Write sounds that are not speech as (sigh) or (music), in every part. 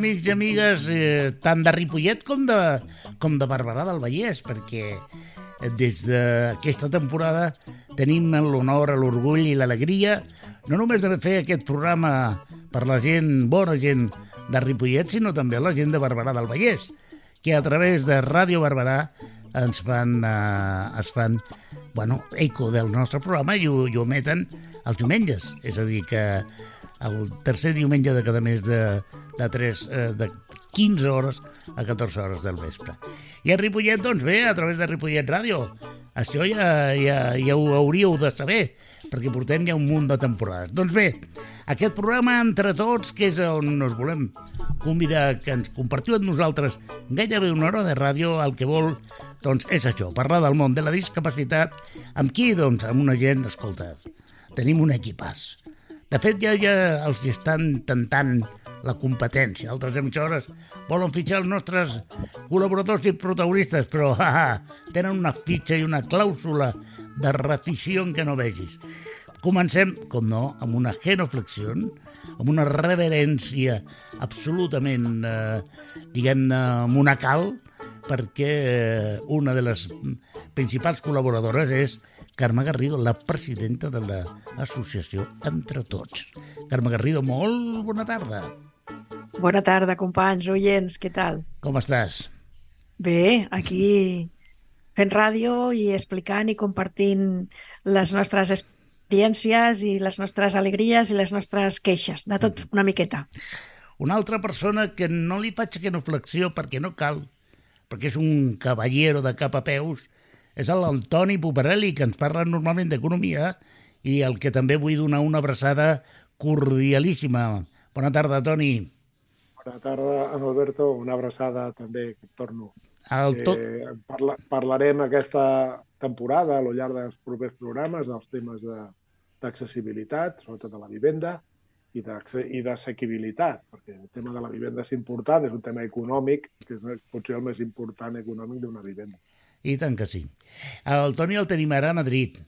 amics i amigues, eh, tant de Ripollet com de, com de Barberà del Vallès, perquè des d'aquesta temporada tenim l'honor, l'orgull i l'alegria no només de fer aquest programa per la gent, bona gent de Ripollet, sinó també la gent de Barberà del Vallès, que a través de Ràdio Barberà ens fan, eh, es fan bueno, eco del nostre programa i ho, i ho emeten els diumenges. És a dir, que el tercer diumenge de cada mes de, de, 3, eh, de 15 hores a 14 hores del vespre. I a Ripollet, doncs bé, a través de Ripollet Ràdio. Això ja, ja, ja ho hauríeu de saber, perquè portem ja un munt de temporades. Doncs bé, aquest programa entre tots, que és on us volem convidar que ens compartiu amb nosaltres gairebé una hora de ràdio, el que vol doncs és això, parlar del món de la discapacitat. Amb qui? Doncs amb una gent, escolta, tenim un equipàs. De fet, ja, ja els estan tentant la competència. Altres emissores volen fitxar els nostres col·laboradors i protagonistes, però (laughs) ha, ha, tenen una fitxa i una clàusula de ratició en què no vegis. Comencem, com no, amb una genoflexió, amb una reverència absolutament, eh, diguem-ne, monacal, perquè eh, una de les principals col·laboradores és Carme Garrido, la presidenta de l'associació Entre Tots. Carme Garrido, molt bona tarda. Bona tarda, companys, oients, què tal? Com estàs? Bé, aquí fent ràdio i explicant i compartint les nostres experiències i les nostres alegries i les nostres queixes, de tot una miqueta. Una altra persona que no li faig genuflexió perquè no cal, perquè és un caballero de cap a peus, és l'Antoni Puparelli, que ens parla normalment d'economia i el que també vull donar una abraçada cordialíssima. Bona tarda, Toni. Bona tarda, en Alberto. Una abraçada també, que torno. El tot... eh, parla, parlarem aquesta temporada, a lo llarg dels propers programes, dels temes d'accessibilitat, de, sobretot de la vivenda, i d'assequibilitat, perquè el tema de la vivenda és important, és un tema econòmic, que és potser el més important econòmic d'una vivenda. I tant que sí. El Toni el tenim ara a Madrid,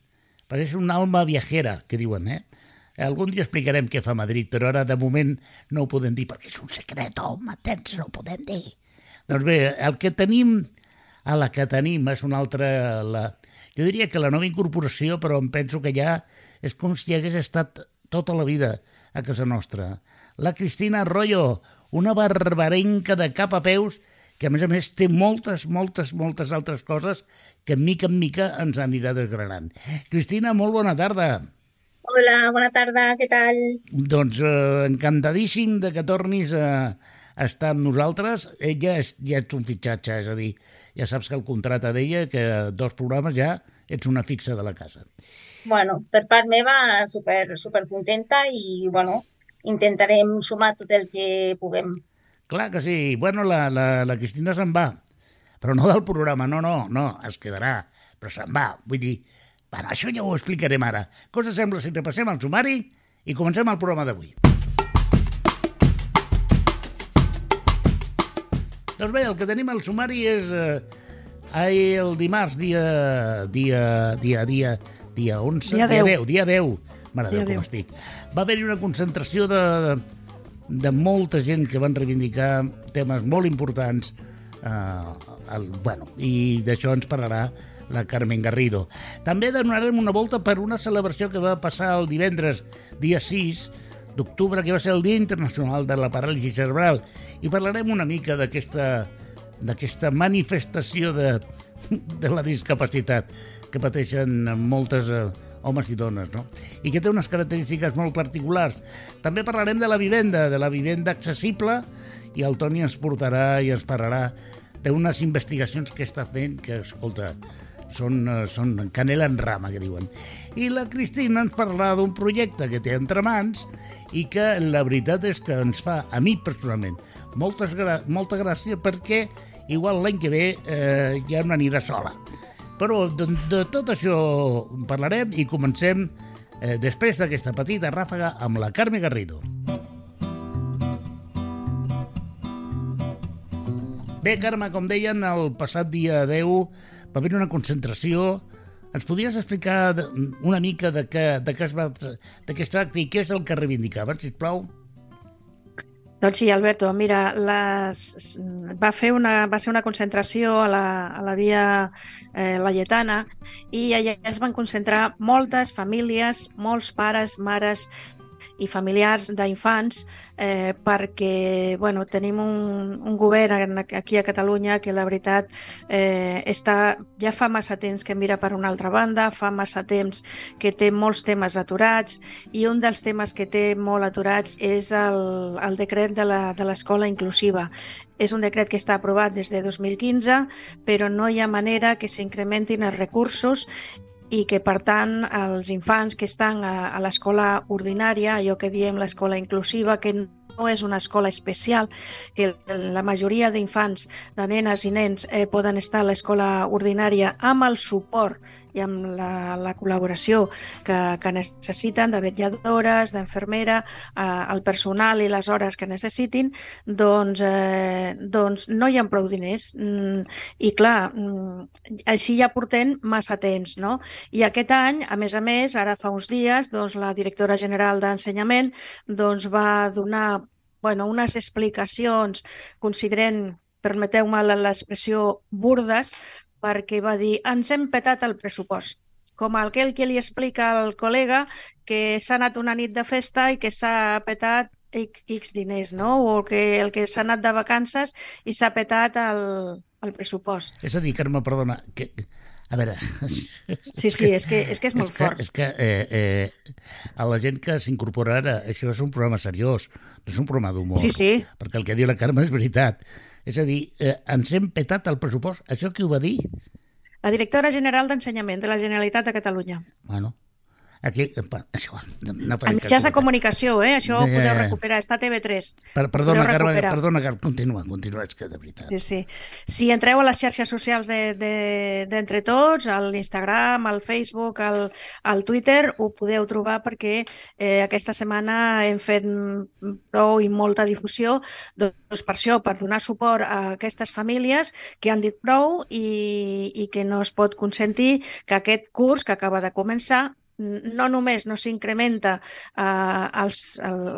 és una alma viajera, que diuen, eh? Algun dia explicarem què fa Madrid, però ara de moment no ho podem dir perquè és un secret, home, tens, no ho podem dir. Doncs bé, el que tenim, a la que tenim és una altra... La... Jo diria que la nova incorporació, però em penso que ja és com si hagués estat tota la vida a casa nostra. La Cristina Arroyo, una barbarenca de cap a peus que a més a més té moltes, moltes, moltes altres coses que mica en mica ens anirà desgranant. Cristina, molt bona tarda. Hola, bona tarda, què tal? Doncs eh, encantadíssim de que tornis a, a estar amb nosaltres. Ella és, ja ets un fitxatge, és a dir, ja saps que el contracte deia que dos programes ja ets una fixa de la casa. Bueno, per part meva, super, super contenta i, bueno, intentarem sumar tot el que puguem. Clar que sí. Bueno, la, la, la Cristina se'n va, però no del programa, no, no, no, es quedarà, però se'n va. Vull dir, bueno, això ja ho explicarem ara. Cosa sembla si repassem el sumari i comencem el programa d'avui. Doncs bé, el que tenim al sumari és eh, el dimarts, dia, dia, dia, dia, dia 11, Dia dia 10. 10, dia 10, mare de Dia Déu com 10. estic. Va haver-hi una concentració de, de, de molta gent que van reivindicar temes molt importants eh, el, bueno, i d'això ens parlarà la Carmen Garrido. També donarem una volta per una celebració que va passar el divendres, dia 6 d'octubre, que va ser el Dia Internacional de la Paràlisi Cerebral, i parlarem una mica d'aquesta d'aquesta manifestació de, de la discapacitat que pateixen moltes eh, homes i dones, no? I que té unes característiques molt particulars. També parlarem de la vivenda, de la vivenda accessible, i el Toni ens portarà i ens parlarà d'unes investigacions que està fent que, escolta, són, eh, són canela en rama, que diuen. I la Cristina ens parlarà d'un projecte que té entre mans i que la veritat és que ens fa, a mi personalment, moltes gra molta gràcia perquè igual l'any que ve eh, ja no anirà sola. Però de, de tot això en parlarem i comencem eh, després d'aquesta petita ràfaga amb la Carme Garrido. Bé, Carme, com deien, el passat dia 10 va haver una concentració. Ens podries explicar una mica de què, de què, es, va, de què es tracta i què és el que reivindicaven, sisplau? Doncs sí, Alberto, mira, les, va, fer una, va ser una concentració a la, a la via eh, Laietana i allà es van concentrar moltes famílies, molts pares, mares i familiars d'infants eh, perquè bueno, tenim un, un govern aquí a Catalunya que la veritat eh, està, ja fa massa temps que mira per una altra banda, fa massa temps que té molts temes aturats i un dels temes que té molt aturats és el, el decret de l'escola inclusiva. És un decret que està aprovat des de 2015, però no hi ha manera que s'incrementin els recursos i que, per tant, els infants que estan a, a l'escola ordinària, allò que diem l'escola inclusiva, que no és una escola especial, que la majoria d'infants, de nenes i nens, eh, poden estar a l'escola ordinària amb el suport i amb la, la col·laboració que, que necessiten de vetlladores, d'infermera, eh, el personal i les hores que necessitin, doncs, eh, doncs no hi ha prou diners. Mm, I clar, mm, així ja portem massa temps, no? I aquest any, a més a més, ara fa uns dies, doncs, la directora general d'Ensenyament doncs, va donar bueno, unes explicacions, considerant permeteu-me l'expressió, burdes, perquè va dir ens hem petat el pressupost com aquell que li explica al col·lega que s'ha anat una nit de festa i que s'ha petat X, X diners, no? O que el que s'ha anat de vacances i s'ha petat el, el pressupost. És a dir, Carme, perdona, que, a veure... Sí, sí, és que és, que és molt és que, fort. És que eh, eh, a la gent que s'incorpora ara, això és un programa seriós, no és un programa d'humor. Sí, sí. Perquè el que diu la Carme és veritat. És a dir, eh, ens hem petat el pressupost. Això qui ho va dir? La directora general d'Ensenyament de la Generalitat de Catalunya. Bueno, Aquí, és igual, no en mitjans de comunicació, eh? Això ho podeu recuperar, està a TV3. Per, perdona, Carme, perdona, Carme, continua, continua, és que de veritat. Sí, sí. Si entreu a les xarxes socials d'Entre de, de, Tots, a l'Instagram, al Facebook, al, al Twitter, ho podeu trobar perquè eh, aquesta setmana hem fet prou i molta difusió doncs per això, per donar suport a aquestes famílies que han dit prou i, i que no es pot consentir que aquest curs que acaba de començar no només no s'incrementa eh,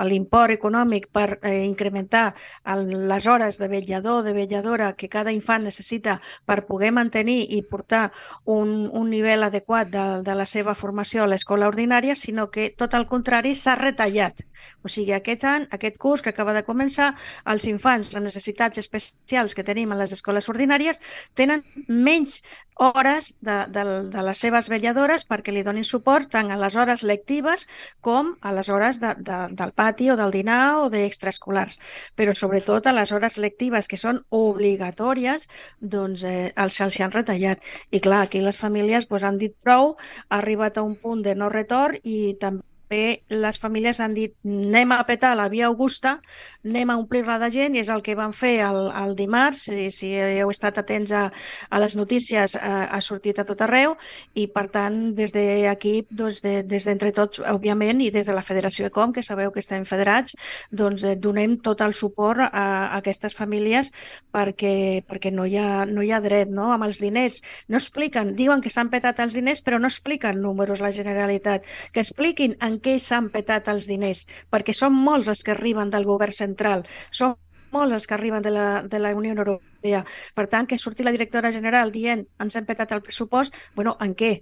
l'import econòmic per eh, incrementar el, les hores de vetllador, de vetlladora que cada infant necessita per poder mantenir i portar un, un nivell adequat de, de la seva formació a l'escola ordinària, sinó que tot el contrari s'ha retallat. O sigui, aquest any, aquest curs que acaba de començar, els infants amb necessitats especials que tenim a les escoles ordinàries tenen menys hores de, de, de les seves vetlladores perquè li donin suport tant a les hores lectives com a les hores de, de, del pati o del dinar o d'extraescolars. Però sobretot a les hores lectives que són obligatòries, doncs eh, els se'ls han retallat. I clar, aquí les famílies doncs, han dit prou, ha arribat a un punt de no retorn i també també les famílies han dit anem a petar la via Augusta, anem a omplir-la de gent, i és el que van fer el, el dimarts, si, si heu estat atents a, a les notícies, eh, ha sortit a tot arreu, i per tant, des d'aquí, doncs, de, des d'entre tots, òbviament, i des de la Federació Ecom, que sabeu que estem federats, doncs eh, donem tot el suport a, a aquestes famílies perquè, perquè no, hi ha, no hi ha dret, no? Amb els diners. No expliquen, diuen que s'han petat els diners, però no expliquen números la Generalitat. Que expliquin en què s'han petat els diners, perquè són molts els que arriben del govern central, són molts els que arriben de la, de la Unió Europea. Per tant, que surti la directora general dient ens hem petat el pressupost, bueno, en què?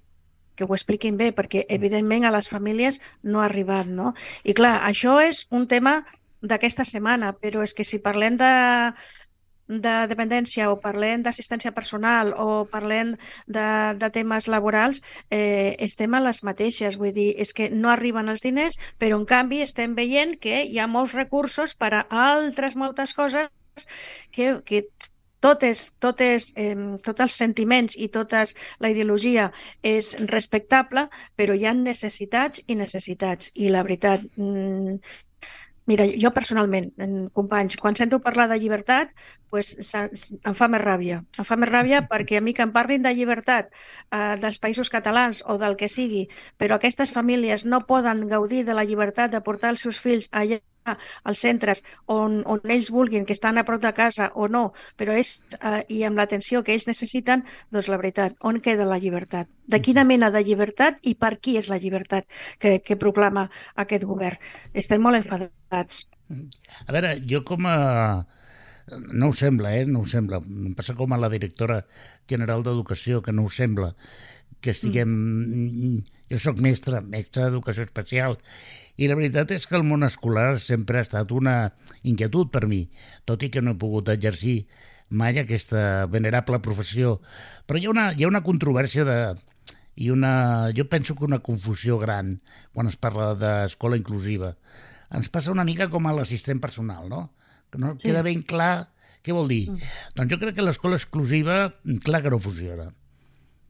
que ho expliquin bé, perquè evidentment a les famílies no ha arribat, no? I clar, això és un tema d'aquesta setmana, però és que si parlem de, de dependència o parlem d'assistència personal o parlem de, de temes laborals, eh, estem a les mateixes. Vull dir, és que no arriben els diners, però en canvi estem veient que hi ha molts recursos per a altres moltes coses que, que totes, totes, eh, tots els sentiments i tota la ideologia és respectable, però hi ha necessitats i necessitats. I la veritat, mm, Mira, jo personalment, companys, quan sento parlar de llibertat, pues, em fa més ràbia. Em fa més ràbia (laughs) perquè a mi que em parlin de llibertat eh, dels països catalans o del que sigui, però aquestes famílies no poden gaudir de la llibertat de portar els seus fills allà als centres on, on ells vulguin, que estan a prop de casa o no, però és, eh, i amb l'atenció que ells necessiten, doncs la veritat, on queda la llibertat? De quina mena de llibertat i per qui és la llibertat que, que proclama aquest govern? Estem molt enfadats. A veure, jo com a... No ho sembla, eh? No ho sembla. Em passa com a la directora general d'Educació, que no ho sembla que estiguem... Mm. Jo sóc mestre, mestre d'educació especial, i la veritat és que el món escolar sempre ha estat una inquietud per mi, tot i que no he pogut exercir mai aquesta venerable professió. Però hi ha una, hi ha una controvèrsia de, i una, jo penso que una confusió gran quan es parla d'escola inclusiva. Ens passa una mica com a l'assistent personal, no? Que no sí. queda ben clar què vol dir. Mm. Doncs jo crec que l'escola exclusiva, clar que no funciona.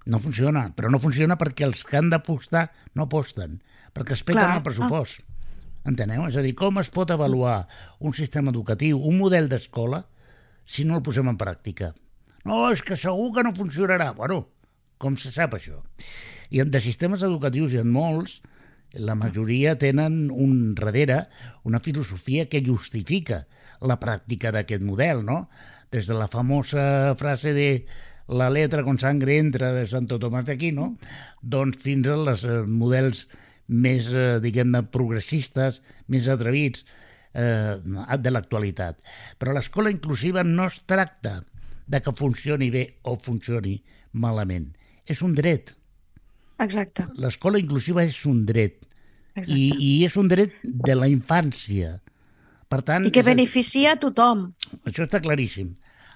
No funciona, però no funciona perquè els que han d'apostar no aposten, perquè es peten el pressupost. Ah. Enteneu? És a dir, com es pot avaluar un sistema educatiu, un model d'escola, si no el posem en pràctica? No, és que segur que no funcionarà. Bueno, com se sap això? I de sistemes educatius hi ha molts, la majoria tenen un darrere una filosofia que justifica la pràctica d'aquest model, no? Des de la famosa frase de la letra con sangre entra de Santo Tomàs d'Aquino, doncs fins als eh, models més, eh, diguem-ne, progressistes, més atrevits eh, de l'actualitat. Però l'escola inclusiva no es tracta de que funcioni bé o funcioni malament. És un dret. Exacte. L'escola inclusiva és un dret. I, I és un dret de la infància. Per tant, I que beneficia a tothom. Això està claríssim.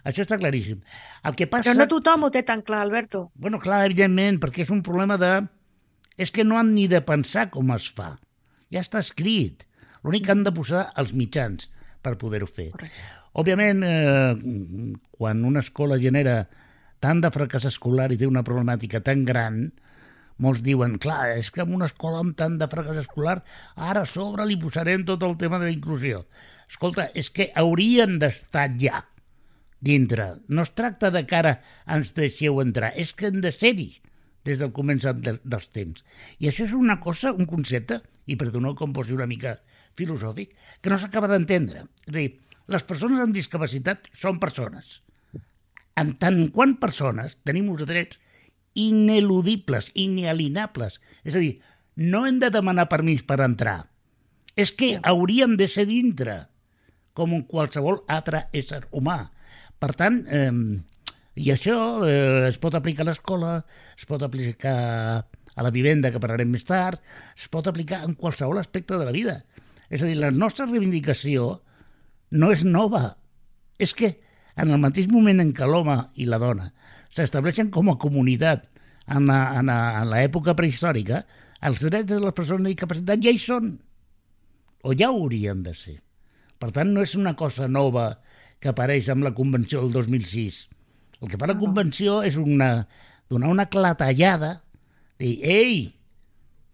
Això està claríssim. El que passa... Però no tothom ho té tan clar, Alberto. Bueno, clar, evidentment, perquè és un problema de... És que no han ni de pensar com es fa. Ja està escrit. L'únic que han de posar els mitjans per poder-ho fer. Correcte. Òbviament, eh, quan una escola genera tant de fracàs escolar i té una problemàtica tan gran, molts diuen, clar, és que en una escola amb tant de fracàs escolar, ara a sobre li posarem tot el tema de la inclusió. Escolta, és que haurien d'estar ja dintre. No es tracta de cara ens deixeu entrar, és que hem de ser-hi des del començament de, dels temps. I això és una cosa, un concepte, i perdoneu com posi una mica filosòfic, que no s'acaba d'entendre. És a dir, les persones amb discapacitat són persones. En tant quant persones tenim uns drets ineludibles, inalienables. És a dir, no hem de demanar permís per entrar. És que hauríem de ser dintre, com qualsevol altre ésser humà. Per tant, eh, i això eh, es pot aplicar a l'escola, es pot aplicar a la vivenda, que parlarem més tard, es pot aplicar en qualsevol aspecte de la vida. És a dir, la nostra reivindicació no és nova. És que en el mateix moment en què l'home i la dona s'estableixen com a comunitat en l'època prehistòrica, els drets de les persones amb discapacitat ja hi són, o ja haurien de ser. Per tant, no és una cosa nova que apareix amb la Convenció del 2006. El que fa la Convenció és una, donar una clatellada, dir, ei,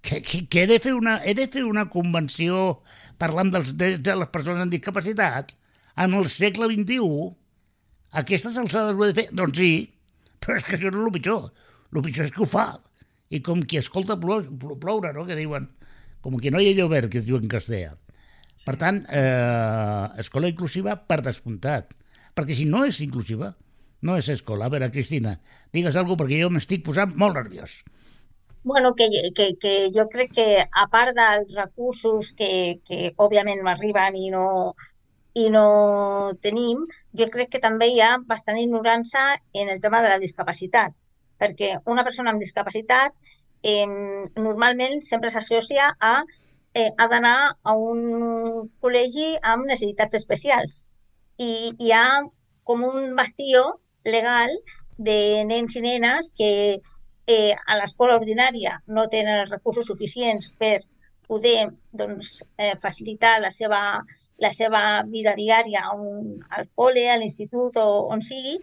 que, que, que he, de fer una, he de fer una convenció parlant dels drets de les persones amb discapacitat en el segle XXI? Aquestes alçades ho he de fer? Doncs sí, però és que això no és el pitjor. El pitjor és que ho fa. I com qui escolta ploure, no?, que diuen, com que no hi ha llover, que es diu en castellà. Per tant, eh, escola inclusiva per descomptat. Perquè si no és inclusiva, no és escola. A veure, Cristina, digues alguna perquè jo m'estic posant molt nerviós. Bueno, que, que, que jo crec que a part dels recursos que, que òbviament no arriben i no, i no tenim, jo crec que també hi ha bastant ignorància en el tema de la discapacitat, perquè una persona amb discapacitat eh, normalment sempre s'associa a eh, ha d'anar a un col·legi amb necessitats especials. I hi ha com un vacío legal de nens i nenes que eh, a l'escola ordinària no tenen els recursos suficients per poder doncs, eh, facilitar la seva, la seva vida diària un, al col·le, a l'institut o on sigui,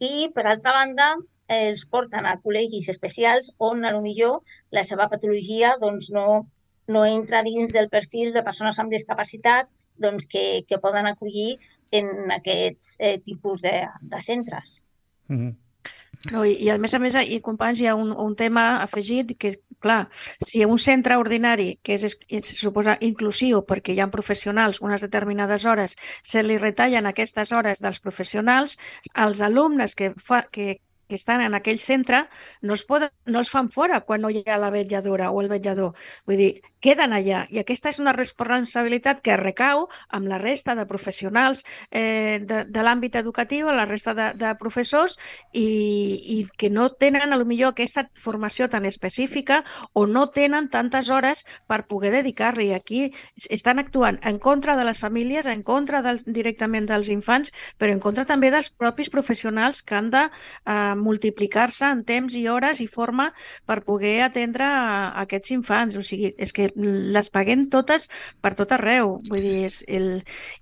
i per altra banda els porten a col·legis especials on a lo millor la seva patologia doncs, no, no entra dins del perfil de persones amb discapacitat doncs, que, que poden acollir en aquests eh, tipus de, de centres. Mm -hmm. No, i, I a més a més, i companys, hi ha un, un tema afegit que és clar, si un centre ordinari, que és, se suposa inclusiu perquè hi ha professionals unes determinades hores, se li retallen aquestes hores dels professionals, els alumnes que, fa, que, que estan en aquell centre no es, poden, no es fan fora quan no hi ha la vetlladora o el vetllador. Vull dir, queden allà. I aquesta és una responsabilitat que recau amb la resta de professionals eh, de, de l'àmbit educatiu, la resta de, de professors, i, i que no tenen, a lo millor, aquesta formació tan específica o no tenen tantes hores per poder dedicar-li. Aquí estan actuant en contra de les famílies, en contra del, directament dels infants, però en contra també dels propis professionals que han de eh, multiplicar-se en temps i hores i forma per poder atendre a, a aquests infants. O sigui, és que les paguem totes per tot arreu. Vull dir, és el...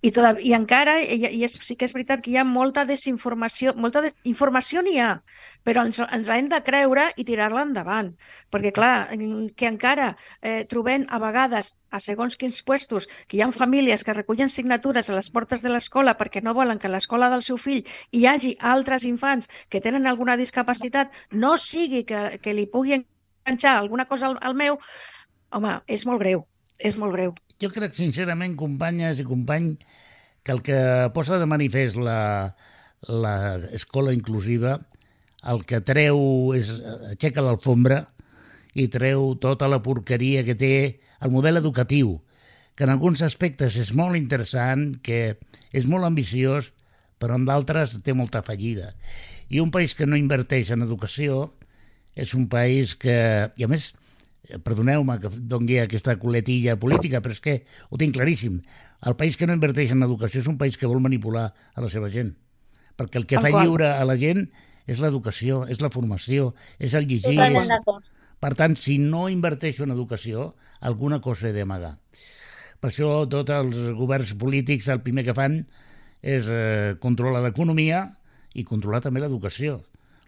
I, tot... I encara, i, i és, sí que és veritat que hi ha molta desinformació, molta de... informació n'hi ha, però ens, ens hem de creure i tirar-la endavant. Perquè, clar, que encara eh, trobem a vegades a segons quins puestos que hi ha famílies que recullen signatures a les portes de l'escola perquè no volen que a l'escola del seu fill hi hagi altres infants que tenen alguna discapacitat, no sigui que, que li pugui enganxar alguna cosa al, al meu, home, és molt greu, és molt greu. Jo crec, sincerament, companyes i company, que el que posa de manifest l'escola inclusiva, el que treu és aixeca l'alfombra i treu tota la porqueria que té el model educatiu, que en alguns aspectes és molt interessant, que és molt ambiciós, però en d'altres té molta fallida. I un país que no inverteix en educació és un país que, i a més, perdoneu-me que dongui aquesta coletilla política, però és que ho tinc claríssim. El país que no inverteix en educació és un país que vol manipular a la seva gent. Perquè el que el fa qual? lliure a la gent és l'educació, és la formació, és el llegir. És... Per tant, si no inverteixo en educació, alguna cosa he d'amagar. Per això tots els governs polítics el primer que fan és eh, controlar l'economia i controlar també l'educació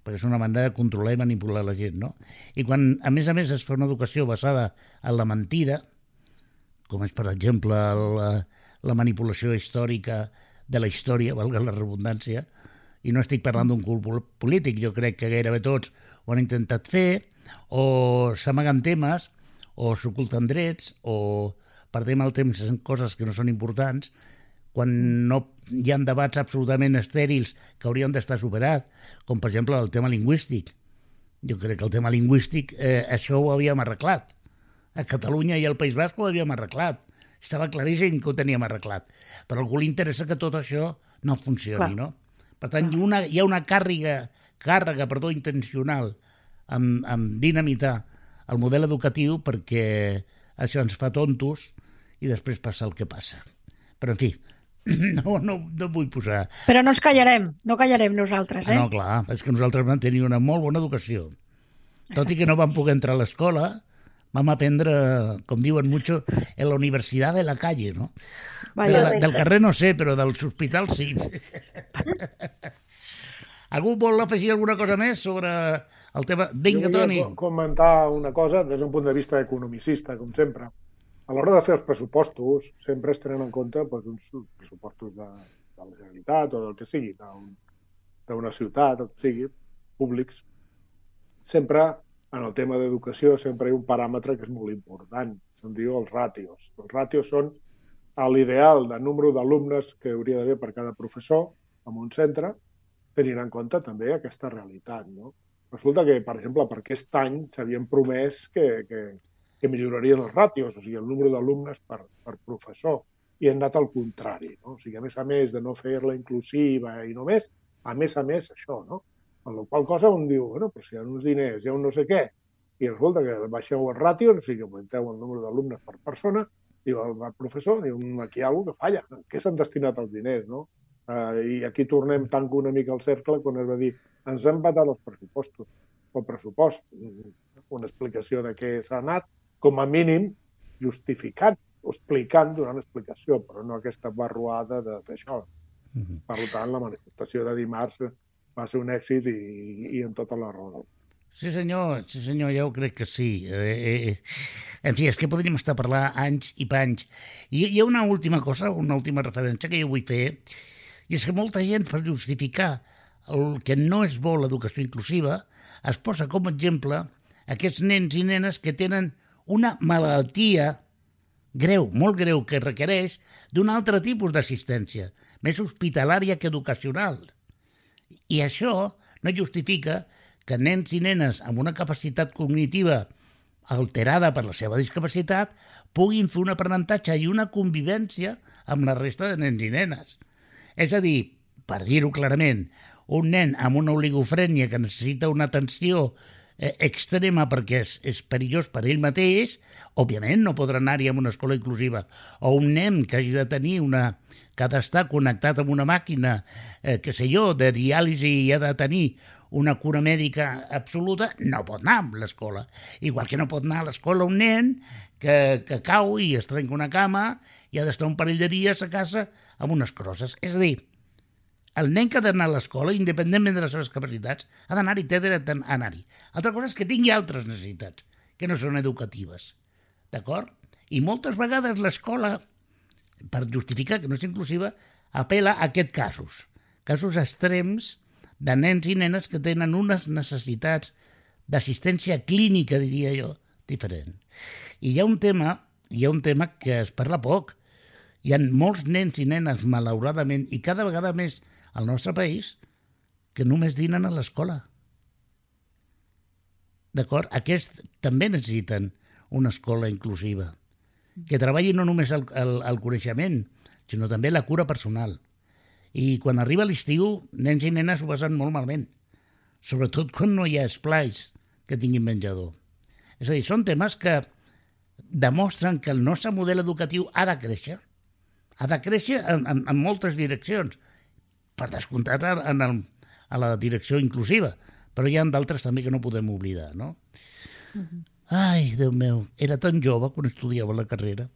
perquè és una manera de controlar i manipular la gent, no? I quan, a més a més, es fa una educació basada en la mentida, com és, per exemple, la, la manipulació històrica de la història, valga la redundància, i no estic parlant d'un cul polític, jo crec que gairebé tots ho han intentat fer, o s'amaguen temes, o s'oculten drets, o perdem el temps en coses que no són importants, quan no hi ha debats absolutament estèrils que haurien d'estar superats, com per exemple el tema lingüístic. Jo crec que el tema lingüístic, eh, això ho havíem arreglat. A Catalunya i al País Basc ho havíem arreglat. Estava claríssim que ho teníem arreglat. Però a algú li interessa que tot això no funcioni, Clar. no? Per tant, hi una, hi ha una càrrega, càrrega perdó, intencional amb, amb dinamitar el model educatiu perquè això ens fa tontos i després passa el que passa. Però, en fi, (laughs) no, no, no vull posar... Però no ens callarem, no callarem nosaltres, eh? Ah, no, clar, és que nosaltres vam tenir una molt bona educació. Tot i que no vam poder entrar a l'escola, vam aprendre, com diuen mucho, en la universitat de la calle, no? Vaya, de la, del carrer no sé, però dels hospitals sí. (laughs) Algú vol afegir alguna cosa més sobre el tema? Vinga, Toni. comentar una cosa des d'un punt de vista economicista, com sempre a l'hora de fer els pressupostos sempre es tenen en compte doncs, uns pressupostos de, de la Generalitat o del que sigui, d'una un, ciutat, o que sigui, públics. Sempre, en el tema d'educació, sempre hi ha un paràmetre que és molt important, se'n diu els ràtios. Els ràtios són l'ideal de número d'alumnes que hauria d'haver per cada professor en un centre, tenint en compte també aquesta realitat. No? Resulta que, per exemple, per aquest any s'havien promès que, que, que millorarien els ràtios, o sigui, el número d'alumnes per, per professor, i han anat al contrari. No? O sigui, a més a més de no fer-la inclusiva i només, a més a més això, no? Amb la qual cosa un diu, bueno, però si hi ha uns diners, hi ha un no sé què, i resulta que baixeu els ràtios, o sigui, augmenteu el número d'alumnes per persona, diu el, professor, diu, aquí hi ha alguna que falla, què s'han destinat els diners, no? Uh, I aquí tornem, tanco una mica el cercle quan es va dir ens han batat els pressupostos, el pressupost, una explicació de què s'ha anat, com a mínim justificant o explicant, donant explicació, però no aquesta barruada d'això. Uh -huh. Per tant, la manifestació de dimarts va ser un èxit i, i en tota la raó. Sí senyor, sí senyor, ja ho crec que sí. Eh, eh, en fi, és que podríem estar parlant anys i panys. I hi ha una última cosa, una última referència que jo vull fer, i és que molta gent, per justificar el que no és bo l'educació inclusiva, es posa com a exemple aquests nens i nenes que tenen una malaltia greu, molt greu, que requereix d'un altre tipus d'assistència, més hospitalària que educacional. I això no justifica que nens i nenes amb una capacitat cognitiva alterada per la seva discapacitat puguin fer un aprenentatge i una convivència amb la resta de nens i nenes. És a dir, per dir-ho clarament, un nen amb una oligofrènia que necessita una atenció eh, extrema perquè és, és perillós per ell mateix, òbviament no podrà anar-hi a una escola inclusiva. O un nen que hagi de tenir una que ha d'estar connectat amb una màquina, eh, que sé jo, de diàlisi i ha de tenir una cura mèdica absoluta, no pot anar a l'escola. Igual que no pot anar a l'escola un nen que, que cau i es trenca una cama i ha d'estar un parell de dies a casa amb unes crosses. És a dir, el nen que ha d'anar a l'escola, independentment de les seves capacitats, ha d'anar-hi, té dret a anar-hi. Altra cosa és que tingui altres necessitats, que no són educatives. D'acord? I moltes vegades l'escola, per justificar que no és inclusiva, apela a aquests casos. Casos extrems de nens i nenes que tenen unes necessitats d'assistència clínica, diria jo, diferent. I hi ha un tema, hi ha un tema que es parla poc. Hi ha molts nens i nenes, malauradament, i cada vegada més al nostre país, que només dinen a l'escola. D'acord? Aquests també necessiten una escola inclusiva, que treballi no només el, el, el coneixement, sinó també la cura personal. I quan arriba l'estiu, nens i nenes ho passen molt malament. Sobretot quan no hi ha esplais que tinguin menjador. És a dir, són temes que demostren que el nostre model educatiu ha de créixer. Ha de créixer en, en, en moltes direccions. Per descomptat en, el, a la direcció inclusiva. Però hi ha d'altres també que no podem oblidar, no? Uh -huh. Ai, Déu meu, era tan jove quan estudiava la carrera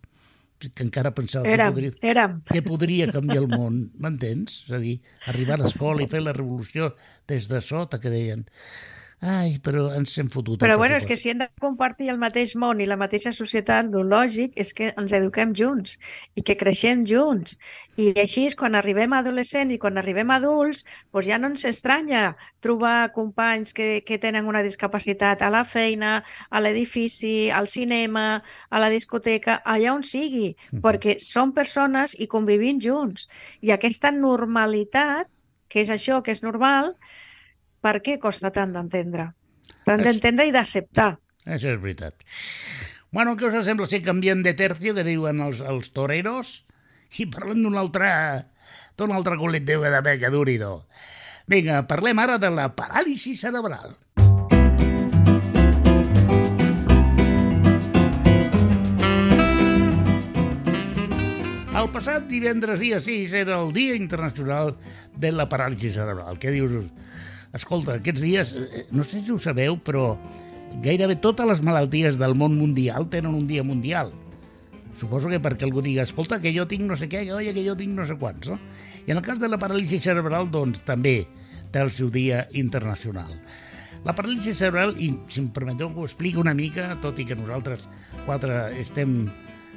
que encara pensava érem, que, podria, érem. que podria canviar el món, m'entens? És a dir, arribar a l'escola i fer la revolució des de sota, que deien. Ai, però ens hem fotut. Però bueno, és que si hem de compartir el mateix món i la mateixa societat, el lògic és que ens eduquem junts i que creixem junts. I així, quan arribem a adolescents i quan arribem a adults, doncs ja no ens estranya trobar companys que, que tenen una discapacitat a la feina, a l'edifici, al cinema, a la discoteca, allà on sigui, mm perquè són persones i convivim junts. I aquesta normalitat, que és això, que és normal, per què costa tant d'entendre? Tant d'entendre i d'acceptar. Això és veritat. Bueno, què us sembla si canviem de tercio, que diuen els, els toreros, i parlem d'un altre, d'un altre culet de que duri do. Vinga, parlem ara de la paràlisi cerebral. El passat divendres dia 6 era el Dia Internacional de la Paràlisi Cerebral. Què dius? Escolta, aquests dies, eh, no sé si ho sabeu, però gairebé totes les malalties del món mundial tenen un dia mundial. Suposo que perquè algú diga, escolta, que jo tinc no sé què, oi, que jo tinc no sé quants, no? I en el cas de la paràlisi cerebral, doncs, també té el seu dia internacional. La paràlisi cerebral, i si em permeteu que ho expliqui una mica, tot i que nosaltres quatre estem,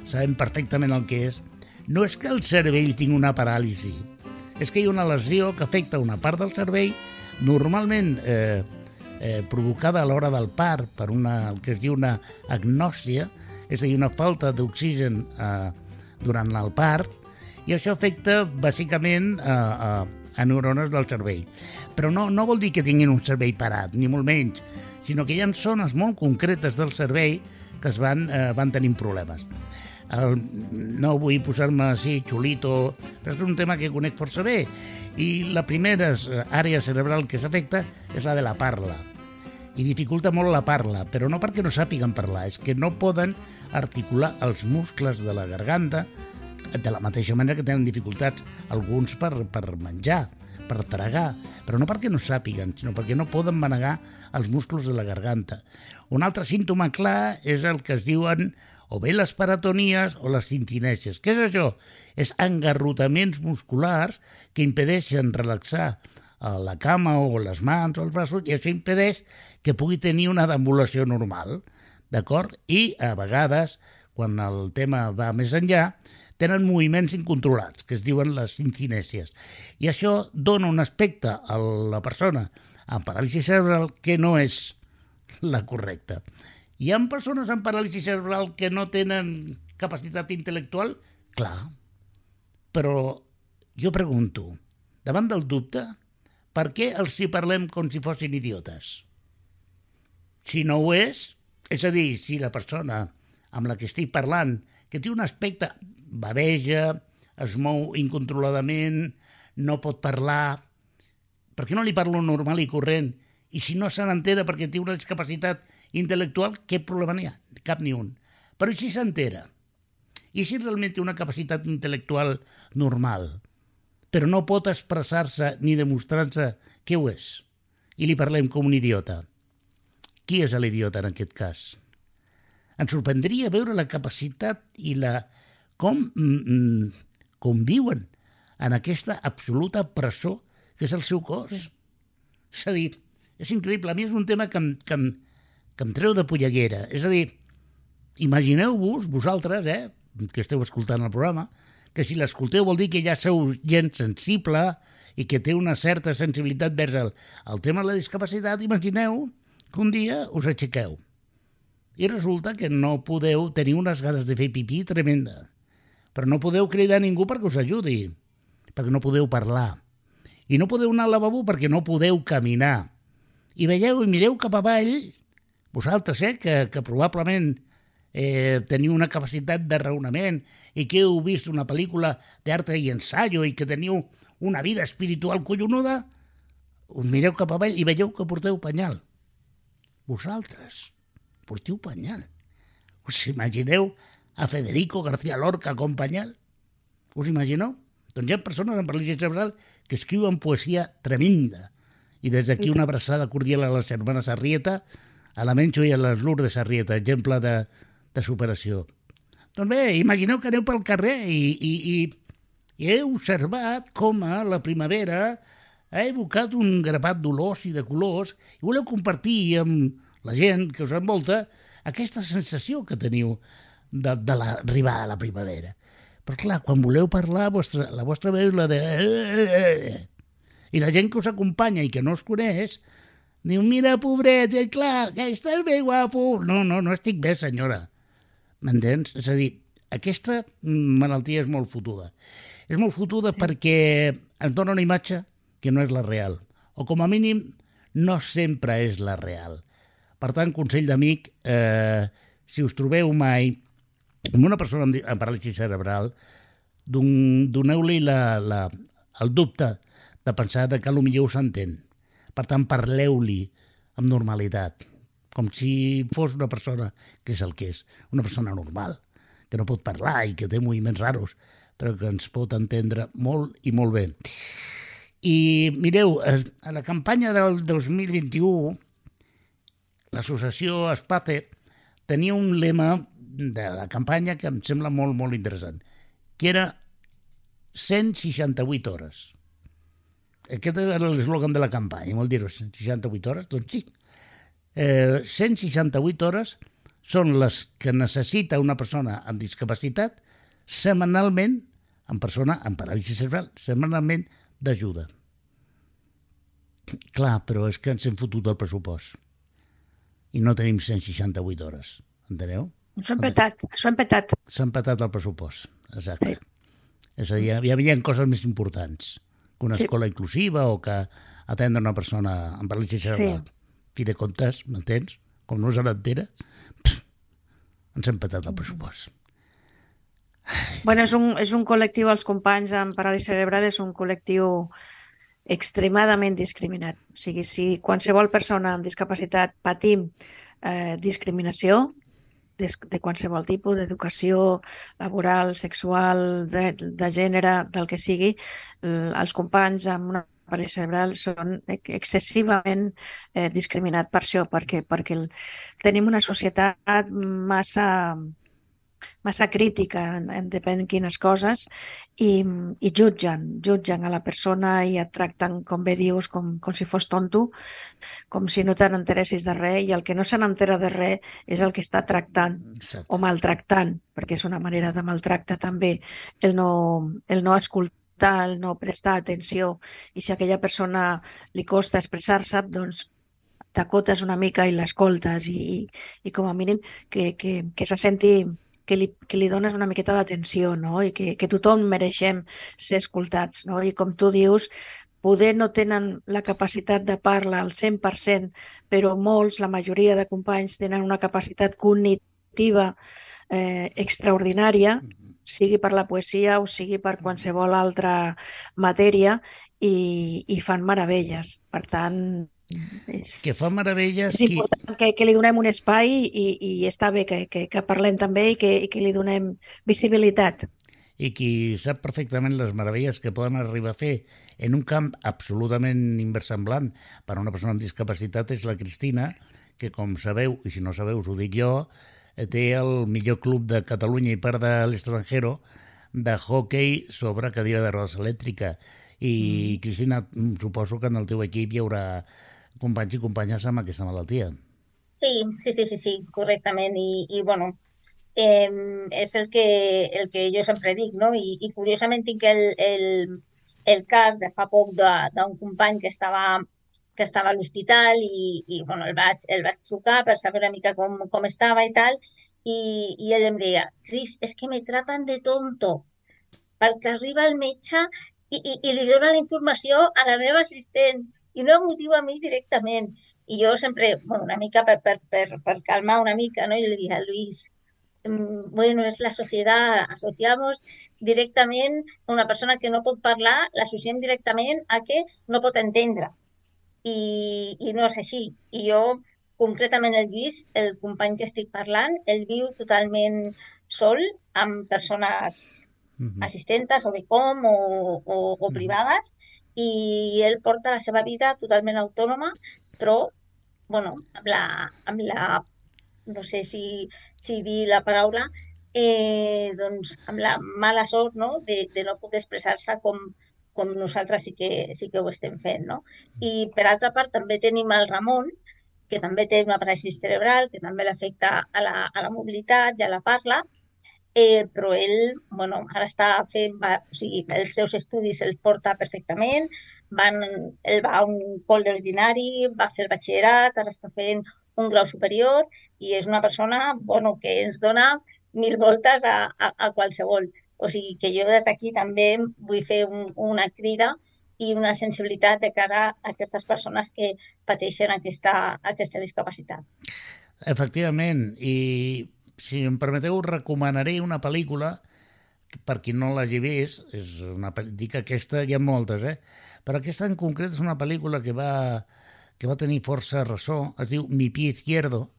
sabem perfectament el que és, no és que el cervell tingui una paràlisi, és que hi ha una lesió que afecta una part del cervell, normalment eh, eh, provocada a l'hora del part per una, el que es diu una agnòsia, és a dir, una falta d'oxigen eh, durant el part, i això afecta bàsicament a, a, a neurones del cervell. Però no, no vol dir que tinguin un cervell parat, ni molt menys, sinó que hi ha zones molt concretes del cervell que es van, eh, van tenint problemes el, no vull posar-me així xulito, però és un tema que conec força bé. I la primera àrea cerebral que s'afecta és la de la parla. I dificulta molt la parla, però no perquè no sàpiguen parlar, és que no poden articular els muscles de la garganta de la mateixa manera que tenen dificultats alguns per, per menjar, per tragar, però no perquè no sàpiguen, sinó perquè no poden manegar els músculs de la garganta. Un altre símptoma clar és el que es diuen o bé les paratonies o les tintinèsies. Què és això? És engarrotaments musculars que impedeixen relaxar la cama o les mans o els braços i això impedeix que pugui tenir una deambulació normal, d'acord? I a vegades, quan el tema va més enllà, tenen moviments incontrolats, que es diuen les tintinèsies. I això dona un aspecte a la persona amb paràlisi cerebral que no és la correcta. Hi ha persones amb paràlisi cerebral que no tenen capacitat intel·lectual? Clar. Però jo pregunto, davant del dubte, per què els hi parlem com si fossin idiotes? Si no ho és, és a dir, si la persona amb la que estic parlant, que té un aspecte baveja, es mou incontroladament, no pot parlar, per què no li parlo normal i corrent? I si no se n'entera perquè té una discapacitat intel·lectual, què problema n'hi ha? Cap ni un. Però si s'entera, i si realment té una capacitat intel·lectual normal, però no pot expressar-se ni demostrar-se què ho és, i li parlem com un idiota. Qui és l'idiota en aquest cas? Ens sorprendria veure la capacitat i la... com mm, mm, conviuen en aquesta absoluta presó que és el seu cos. Sí. És a dir, és increïble. A mi és un tema que que que em treu de polleguera. És a dir, imagineu-vos, vosaltres, eh, que esteu escoltant el programa, que si l'escolteu vol dir que ja sou gent sensible i que té una certa sensibilitat vers el, el tema de la discapacitat, imagineu que un dia us aixequeu i resulta que no podeu tenir unes ganes de fer pipí tremenda, però no podeu cridar a ningú perquè us ajudi, perquè no podeu parlar, i no podeu anar al lavabo perquè no podeu caminar. I veieu i mireu cap avall, vosaltres, eh, que, que probablement eh, teniu una capacitat de raonament i que heu vist una pel·lícula d'art i ensaio i que teniu una vida espiritual collonuda, us mireu cap avall i veieu que porteu penyal. Vosaltres portiu penyal. Us imagineu a Federico García Lorca com penyal? Us imagineu? Doncs hi ha persones amb paràlisi cerebral que escriuen poesia tremenda. I des d'aquí una abraçada cordial a les germanes Arrieta, a la Menxo i a les Lourdes Arrieta, exemple de, de superació. Doncs bé, imagineu que aneu pel carrer i, i, i, i heu observat com a la primavera ha evocat un grapat d'olors i de colors i voleu compartir amb la gent que us envolta aquesta sensació que teniu de, de l'arribada de la primavera. Però clar, quan voleu parlar, vostra, la vostra veu és la de... I la gent que us acompanya i que no us coneix, diu, mira, pobret, i clar, que estàs bé guapo. No, no, no estic bé, senyora. M'entens? És a dir, aquesta malaltia és molt fotuda. És molt fotuda sí. perquè ens dona una imatge que no és la real. O com a mínim, no sempre és la real. Per tant, consell d'amic, eh, si us trobeu mai amb una persona amb, amb paràlisi cerebral, doneu-li la, la, el dubte de pensar que potser us entén. Per tant, parleu-li amb normalitat, com si fos una persona que és el que és, una persona normal, que no pot parlar i que té moviments raros, però que ens pot entendre molt i molt bé. I mireu, eh, a la campanya del 2021 l'associació Espate tenia un lema de la campanya que em sembla molt, molt interessant, que era 168 hores. Aquest era l'eslògan de la campanya, molt dir 168 hores, doncs sí. Eh, 168 hores són les que necessita una persona amb discapacitat setmanalment, en persona amb paràlisi cerebral, setmanalment d'ajuda. Clar, però és que ens hem fotut el pressupost i no tenim 168 hores. Enteneu? S'ha petat, s'ha petat. S'ha petat el pressupost, exacte. Sí. És a dir, hi havia coses més importants que una sí. escola inclusiva o que atendre una persona amb paràlisi cerebral. Sí. Fi de comptes, m'entens? Com no se n'entera, ens hem petat el pressupost. Ai, bueno, és un, és un col·lectiu, els companys amb paràlisi cerebral, és un col·lectiu extremadament discriminat. O sigui, si qualsevol persona amb discapacitat patim eh, discriminació de, de qualsevol tipus, d'educació laboral, sexual, de, de gènere, del que sigui, els companys amb una paràlisi cerebral són excessivament eh, discriminats per això, perquè, perquè el, tenim una societat massa massa crítica en, en depèn quines coses i, i jutgen, jutgen a la persona i et tracten, com bé dius, com, com si fos tonto, com si no te n'enteressis de res i el que no se n'entera de res és el que està tractant Exacte. o maltractant, perquè és una manera de maltractar també el no, el no escoltar, el no prestar atenció i si a aquella persona li costa expressar-se, doncs t'acotes una mica i l'escoltes i, i, i com a mínim que, que, que se senti que li, que li dones una miqueta d'atenció, no? I que, que tothom mereixem ser escoltats, no? I com tu dius, poder no tenen la capacitat de parla al 100%, però molts, la majoria de companys, tenen una capacitat cognitiva eh, extraordinària, sigui per la poesia o sigui per qualsevol altra matèria, i, i fan meravelles. Per tant, és, que fa meravelles... És important que, que li donem un espai i, i està bé que, que, que parlem també i que, i que li donem visibilitat. I qui sap perfectament les meravelles que poden arribar a fer en un camp absolutament inversemblant per a una persona amb discapacitat és la Cristina, que com sabeu, i si no sabeu us ho dic jo, té el millor club de Catalunya i part de l'estranger de hockey sobre cadira de rodes elèctrica. I, mm. Cristina, suposo que en el teu equip hi haurà companys i companyes amb aquesta malaltia. Sí, sí, sí, sí, sí correctament. I, i bueno, eh, és el que, el que jo sempre dic, no? I, i curiosament tinc el, el, el cas de fa poc d'un company que estava que estava a l'hospital i, i bueno, el, vaig, el vaig trucar per saber una mica com, com estava i tal, i, i ell em deia, Cris, és que me tratan de tonto, perquè arriba el metge i, i, i li dona la informació a la meva assistent i no em motiva a mi directament. I jo sempre, bueno, una mica per, per, per, per calmar una mica, no? I li dic a Luis, mm, bueno, és la societat, associamos directament a una persona que no pot parlar, l'associem directament a que no pot entendre. I, i no és així. I jo, concretament el Lluís, el company que estic parlant, ell viu totalment sol amb persones -huh. assistentes o de com o, o, o uh -huh. privades i ell porta la seva vida totalment autònoma, però, bueno, amb la, amb la no sé si, si dir la paraula, eh, doncs amb la mala sort no? de, de no poder expressar-se com, com nosaltres sí que, sí que ho estem fent. No? I per altra part també tenim el Ramon, que també té una paràlisi cerebral, que també l'afecta a, la, a la mobilitat i a la parla, eh, però ell bueno, ara està fent, va, o sigui, els seus estudis els porta perfectament, van, ell va a un col ordinari, va fer batxillerat, ara està fent un grau superior i és una persona bueno, que ens dona mil voltes a, a, a qualsevol. O sigui que jo des d'aquí també vull fer un, una crida i una sensibilitat de cara a aquestes persones que pateixen aquesta, aquesta discapacitat. Efectivament, i si em permeteu, recomanaré una pel·lícula per qui no l'hagi vist, és una, dic aquesta, hi ha moltes, eh? però aquesta en concret és una pel·lícula que va, que va tenir força ressò, es diu Mi pie izquierdo,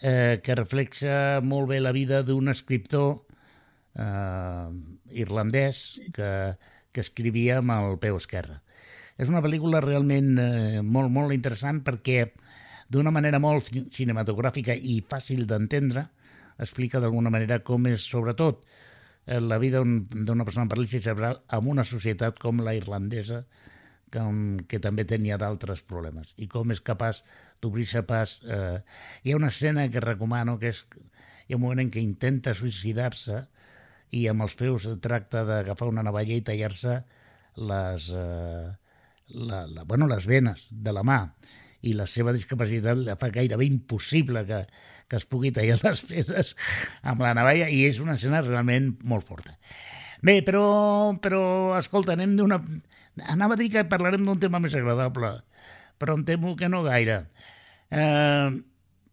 eh, que reflexa molt bé la vida d'un escriptor eh, irlandès que, que escrivia amb el peu esquerre. És una pel·lícula realment eh, molt, molt interessant perquè d'una manera molt cinematogràfica i fàcil d'entendre, explica d'alguna manera com és, sobretot, eh, la vida d'una persona amb paràlisi cerebral en una societat com la irlandesa, que, que també tenia d'altres problemes, i com és capaç d'obrir-se pas... Eh, hi ha una escena que recomano, que és hi ha un moment en què intenta suïcidar-se i amb els peus tracta d'agafar una navalla i tallar-se les, eh, la, la, bueno, les venes de la mà i la seva discapacitat la fa gairebé impossible que, que es pugui tallar (laughs) les peces amb la navalla i és una escena realment molt forta. Bé, però, però escolta, anem d'una... Anava a dir que parlarem d'un tema més agradable, però em temo que no gaire. Eh,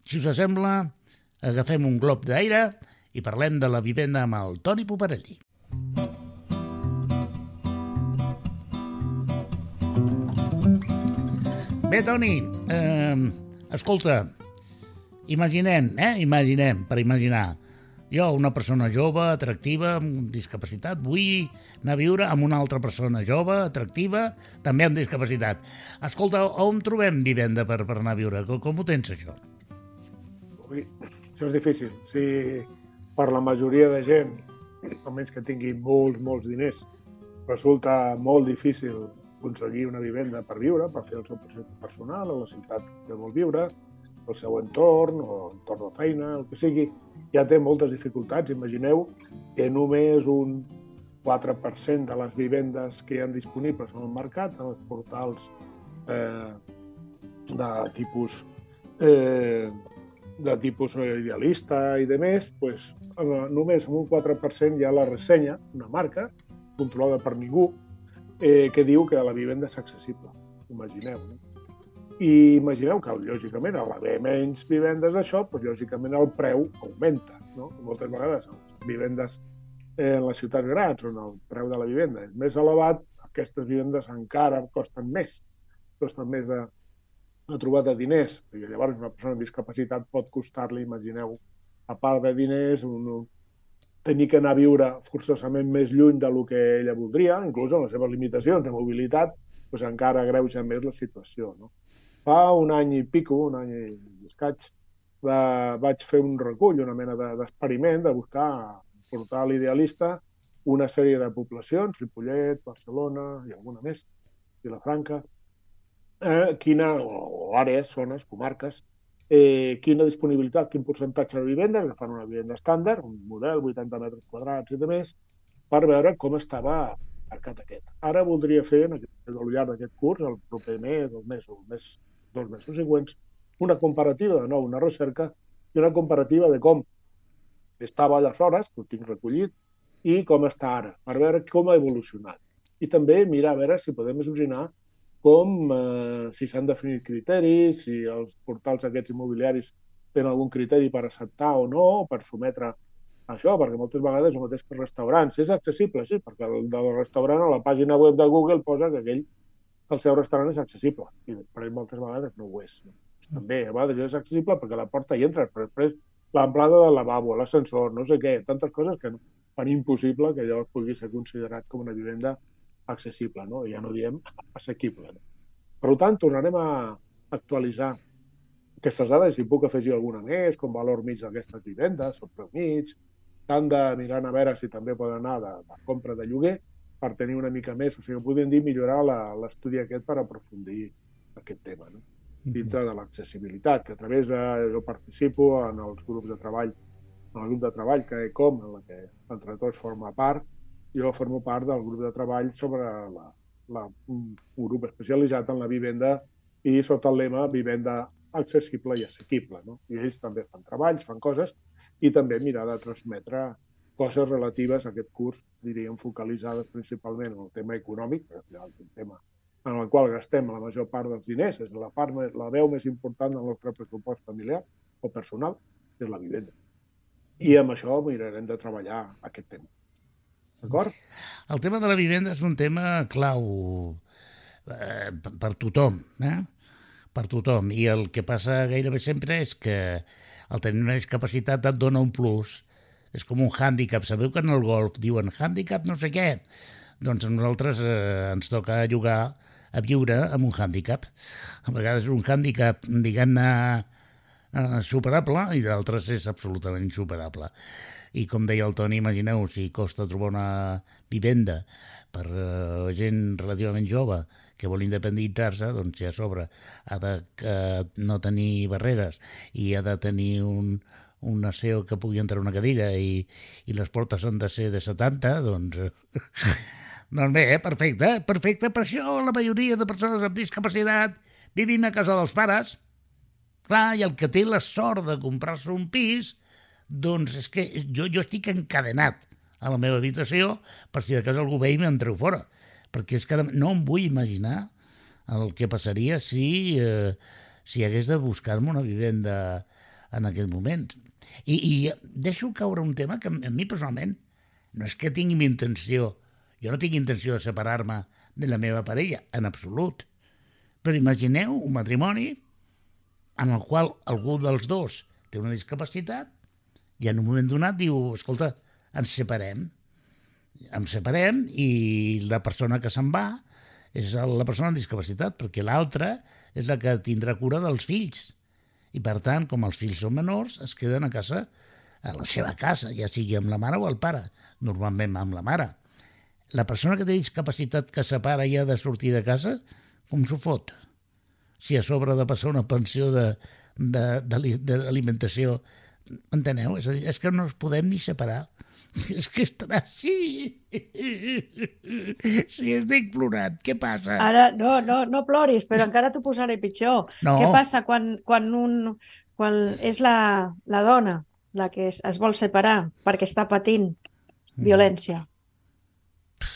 si us sembla, agafem un glob d'aire i parlem de la vivenda amb el Toni Poparelli. Bé, Toni, eh, escolta, imaginem, eh? Imaginem, per imaginar. Jo, una persona jove, atractiva, amb discapacitat, vull anar a viure amb una altra persona jove, atractiva, també amb discapacitat. Escolta, on trobem vivenda per, per anar a viure? Com, com ho tens, això? Ui, això és difícil. Si per la majoria de gent, almenys que tingui molts, molts diners, resulta molt difícil aconseguir una vivenda per viure, per fer el seu projecte personal a la ciutat que vol viure, el seu entorn o entorn de feina, el que sigui, ja té moltes dificultats. Imagineu que només un 4% de les vivendes que hi ha disponibles en el mercat, en els portals eh, de tipus eh, de tipus idealista i de més, pues, només amb un 4% hi ha la ressenya, una marca, controlada per ningú, eh, que diu que la vivenda és accessible. Imagineu. No? I imagineu que, lògicament, al haver menys vivendes d'això, doncs, lògicament el preu augmenta. No? Moltes vegades les vivendes eh, en les ciutats grans, on el preu de la vivenda és més elevat, aquestes vivendes encara costen més. Costen més de, de trobar de diners. I llavors una persona amb discapacitat pot costar-li, imagineu, a part de diners, un, tenir que anar a viure forçosament més lluny del que ella voldria, inclús amb les seves limitacions de mobilitat, doncs encara agreuja més la situació. No? Fa un any i pico, un any i escaig, va, vaig fer un recull, una mena d'experiment, de, de buscar, portar l'idealista una sèrie de poblacions, Ripollet, Barcelona i alguna més, Vilafranca, eh, quina, o àrees, zones, comarques, eh, quina disponibilitat, quin percentatge de vivendes, agafant una vivenda estàndard, un model, 80 metres quadrats i de més, per veure com estava el mercat aquest. Ara voldria fer, en aquest, al llarg d'aquest curs, el proper mes, el mes o el mes, dos mesos següents, una comparativa, de nou, una recerca, i una comparativa de com estava aleshores, que ho tinc recollit, i com està ara, per veure com ha evolucionat. I també mirar a veure si podem imaginar com eh, si s'han definit criteris, si els portals aquests immobiliaris tenen algun criteri per acceptar o no, per sometre això, perquè moltes vegades el mateix que restaurants. És accessible, sí, perquè el del restaurant a la pàgina web de Google posa que aquell, el seu restaurant és accessible, i per ell moltes vegades no ho és. No? També, a vegades és accessible perquè la porta hi entra, però després l'amplada del lavabo, l'ascensor, no sé què, tantes coses que fan impossible que allò pugui ser considerat com una vivenda accessible, no? ja no diem assequible. No? Per tant, tornarem a actualitzar aquestes dades i puc afegir alguna més, com valor mig d'aquestes vivendes, o preu mig, tant de mirar a veure si també poden anar de, de compra de lloguer per tenir una mica més, o sigui, podem dir millorar l'estudi aquest per aprofundir aquest tema, no? dintre de l'accessibilitat, que a través de... jo participo en els grups de treball, en el grup de treball que ECOM, en la que entre tots forma part, jo formo part del grup de treball sobre la, la, un grup especialitzat en la vivenda i sota el lema vivenda accessible i assequible. No? I ells també fan treballs, fan coses i també mirar de transmetre coses relatives a aquest curs, diríem, focalitzades principalment en el tema econòmic, que és un tema en el qual gastem la major part dels diners, és la part la veu més important del nostre pressupost familiar o personal, és la vivenda. I amb això mirarem de treballar aquest tema. D'acord? El tema de la vivenda és un tema clau eh, per tothom, eh? per tothom. I el que passa gairebé sempre és que el tenir una discapacitat et dona un plus. És com un hàndicap. Sabeu que en el golf diuen hàndicap no sé què? Doncs a nosaltres eh, ens toca jugar a viure amb un hàndicap. A vegades un hàndicap, diguem-ne, eh, superable i d'altres és absolutament insuperable i com deia el Toni, imagineu si costa trobar una vivenda per uh, gent relativament jove que vol independitzar-se, doncs ja a sobre ha de uh, no tenir barreres i ha de tenir un, un aseo que pugui entrar una cadira i, i les portes han de ser de 70, doncs... (laughs) doncs bé, eh, perfecte, perfecte. Per això la majoria de persones amb discapacitat vivim a casa dels pares. Clar, i el que té la sort de comprar-se un pis, doncs és que jo, jo estic encadenat a la meva habitació per si de cas algú ve i me'n treu fora. Perquè és que no em vull imaginar el que passaria si, eh, si hagués de buscar-me una vivenda en aquell moment. I, I deixo caure un tema que a mi personalment no és que tingui intenció, jo no tinc intenció de separar-me de la meva parella, en absolut. Però imagineu un matrimoni en el qual algú dels dos té una discapacitat i en un moment donat diu, escolta, ens separem. Ens separem i la persona que se'n va és la persona amb discapacitat, perquè l'altra és la que tindrà cura dels fills. I per tant, com els fills són menors, es queden a casa, a la seva casa, ja sigui amb la mare o el pare, normalment amb la mare. La persona que té discapacitat que separa i ha de sortir de casa, com s'ho fot? Si a sobre de passar una pensió d'alimentació de, de, de Enteneu? És, és que no es podem ni separar. (laughs) És que estarà així. Si estic plorant, què passa? Ara, no, no, no ploris, però encara t'ho posaré pitjor. No. Què passa quan, quan, un, quan és la, la dona la que es, es vol separar perquè està patint Mm. violència?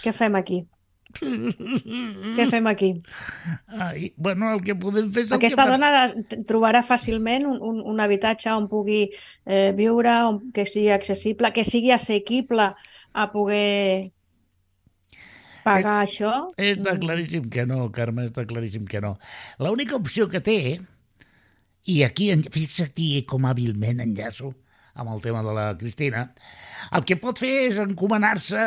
Què fem aquí? Què fem aquí? Ai, bueno, el que podem fer és el Aquesta que fa... dona de- trobarà fàcilment un, un, un habitatge on pugui eh, viure, on, que sigui accessible, que sigui assequible a poder pagar això. Està Mm. claríssim que no, Carme, està claríssim que no. L'única opció que té, i aquí, fixa't com hàbilment enllaço amb el tema de la Cristina, el que pot fer és encomanar-se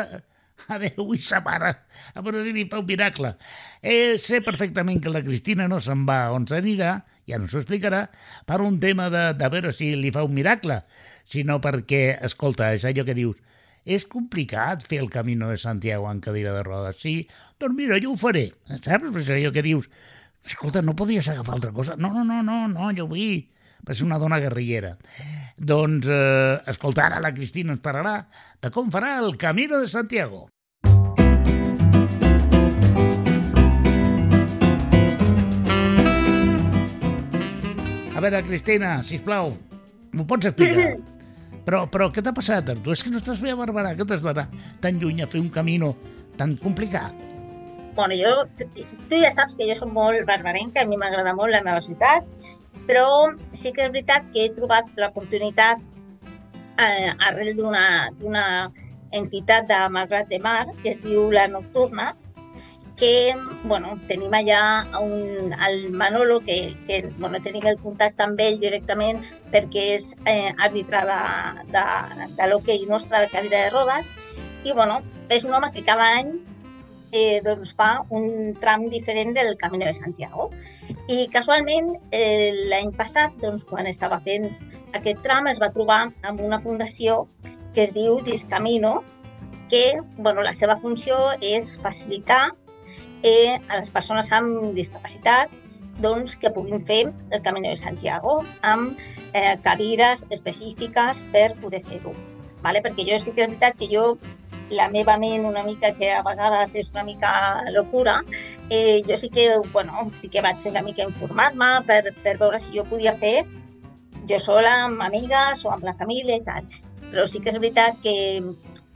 a Déu i sa mare, a veure si li fa un miracle. Eh, sé perfectament que la Cristina no se'n va on s'anirà, ja no s'ho explicarà, per un tema de, de veure si li fa un miracle, sinó perquè, escolta, és allò que dius, és complicat fer el Camino de Santiago en cadira de rodes. Sí, doncs mira, jo ho faré. Saps? És allò que dius, escolta, no podies agafar altra cosa? No, no, no, no, no jo vull. Va ser una dona guerrillera. Doncs, eh, escolta, ara la Cristina ens parlarà de com farà el Camino de Santiago. A veure, Cristina, sisplau, m'ho pots explicar? (laughs) Però, però què t'ha passat a tu? És que no estàs bé a Barberà, que t'has d'anar tan lluny a fer un camino tan complicat. Bueno, jo, tu ja saps que jo soc molt barbarenca, a mi m'agrada molt la meva ciutat, però sí que és veritat que he trobat l'oportunitat eh, arrel d'una entitat de Malgrat de Mar, que es diu La Nocturna, que bueno, tenim allà un, el Manolo, que, que bueno, tenim el contacte amb ell directament perquè és eh, àrbitre de, de, de l'hoquei nostre de cadira de rodes, i bueno, és un home que cada any eh, doncs fa un tram diferent del Camino de Santiago. I casualment eh, l'any passat, doncs, quan estava fent aquest tram, es va trobar amb una fundació que es diu Discamino, que bueno, la seva funció és facilitar eh, a les persones amb discapacitat doncs, que puguin fer el Camino de Santiago amb eh, cadires específiques per poder fer-ho. Vale? Perquè jo sí que és veritat que jo la meva ment una mica que a vegades és una mica locura, eh, jo sí que, bueno, sí que vaig una mica informar-me per, per veure si jo podia fer jo sola, amb amigues o amb la família i tal. Però sí que és veritat que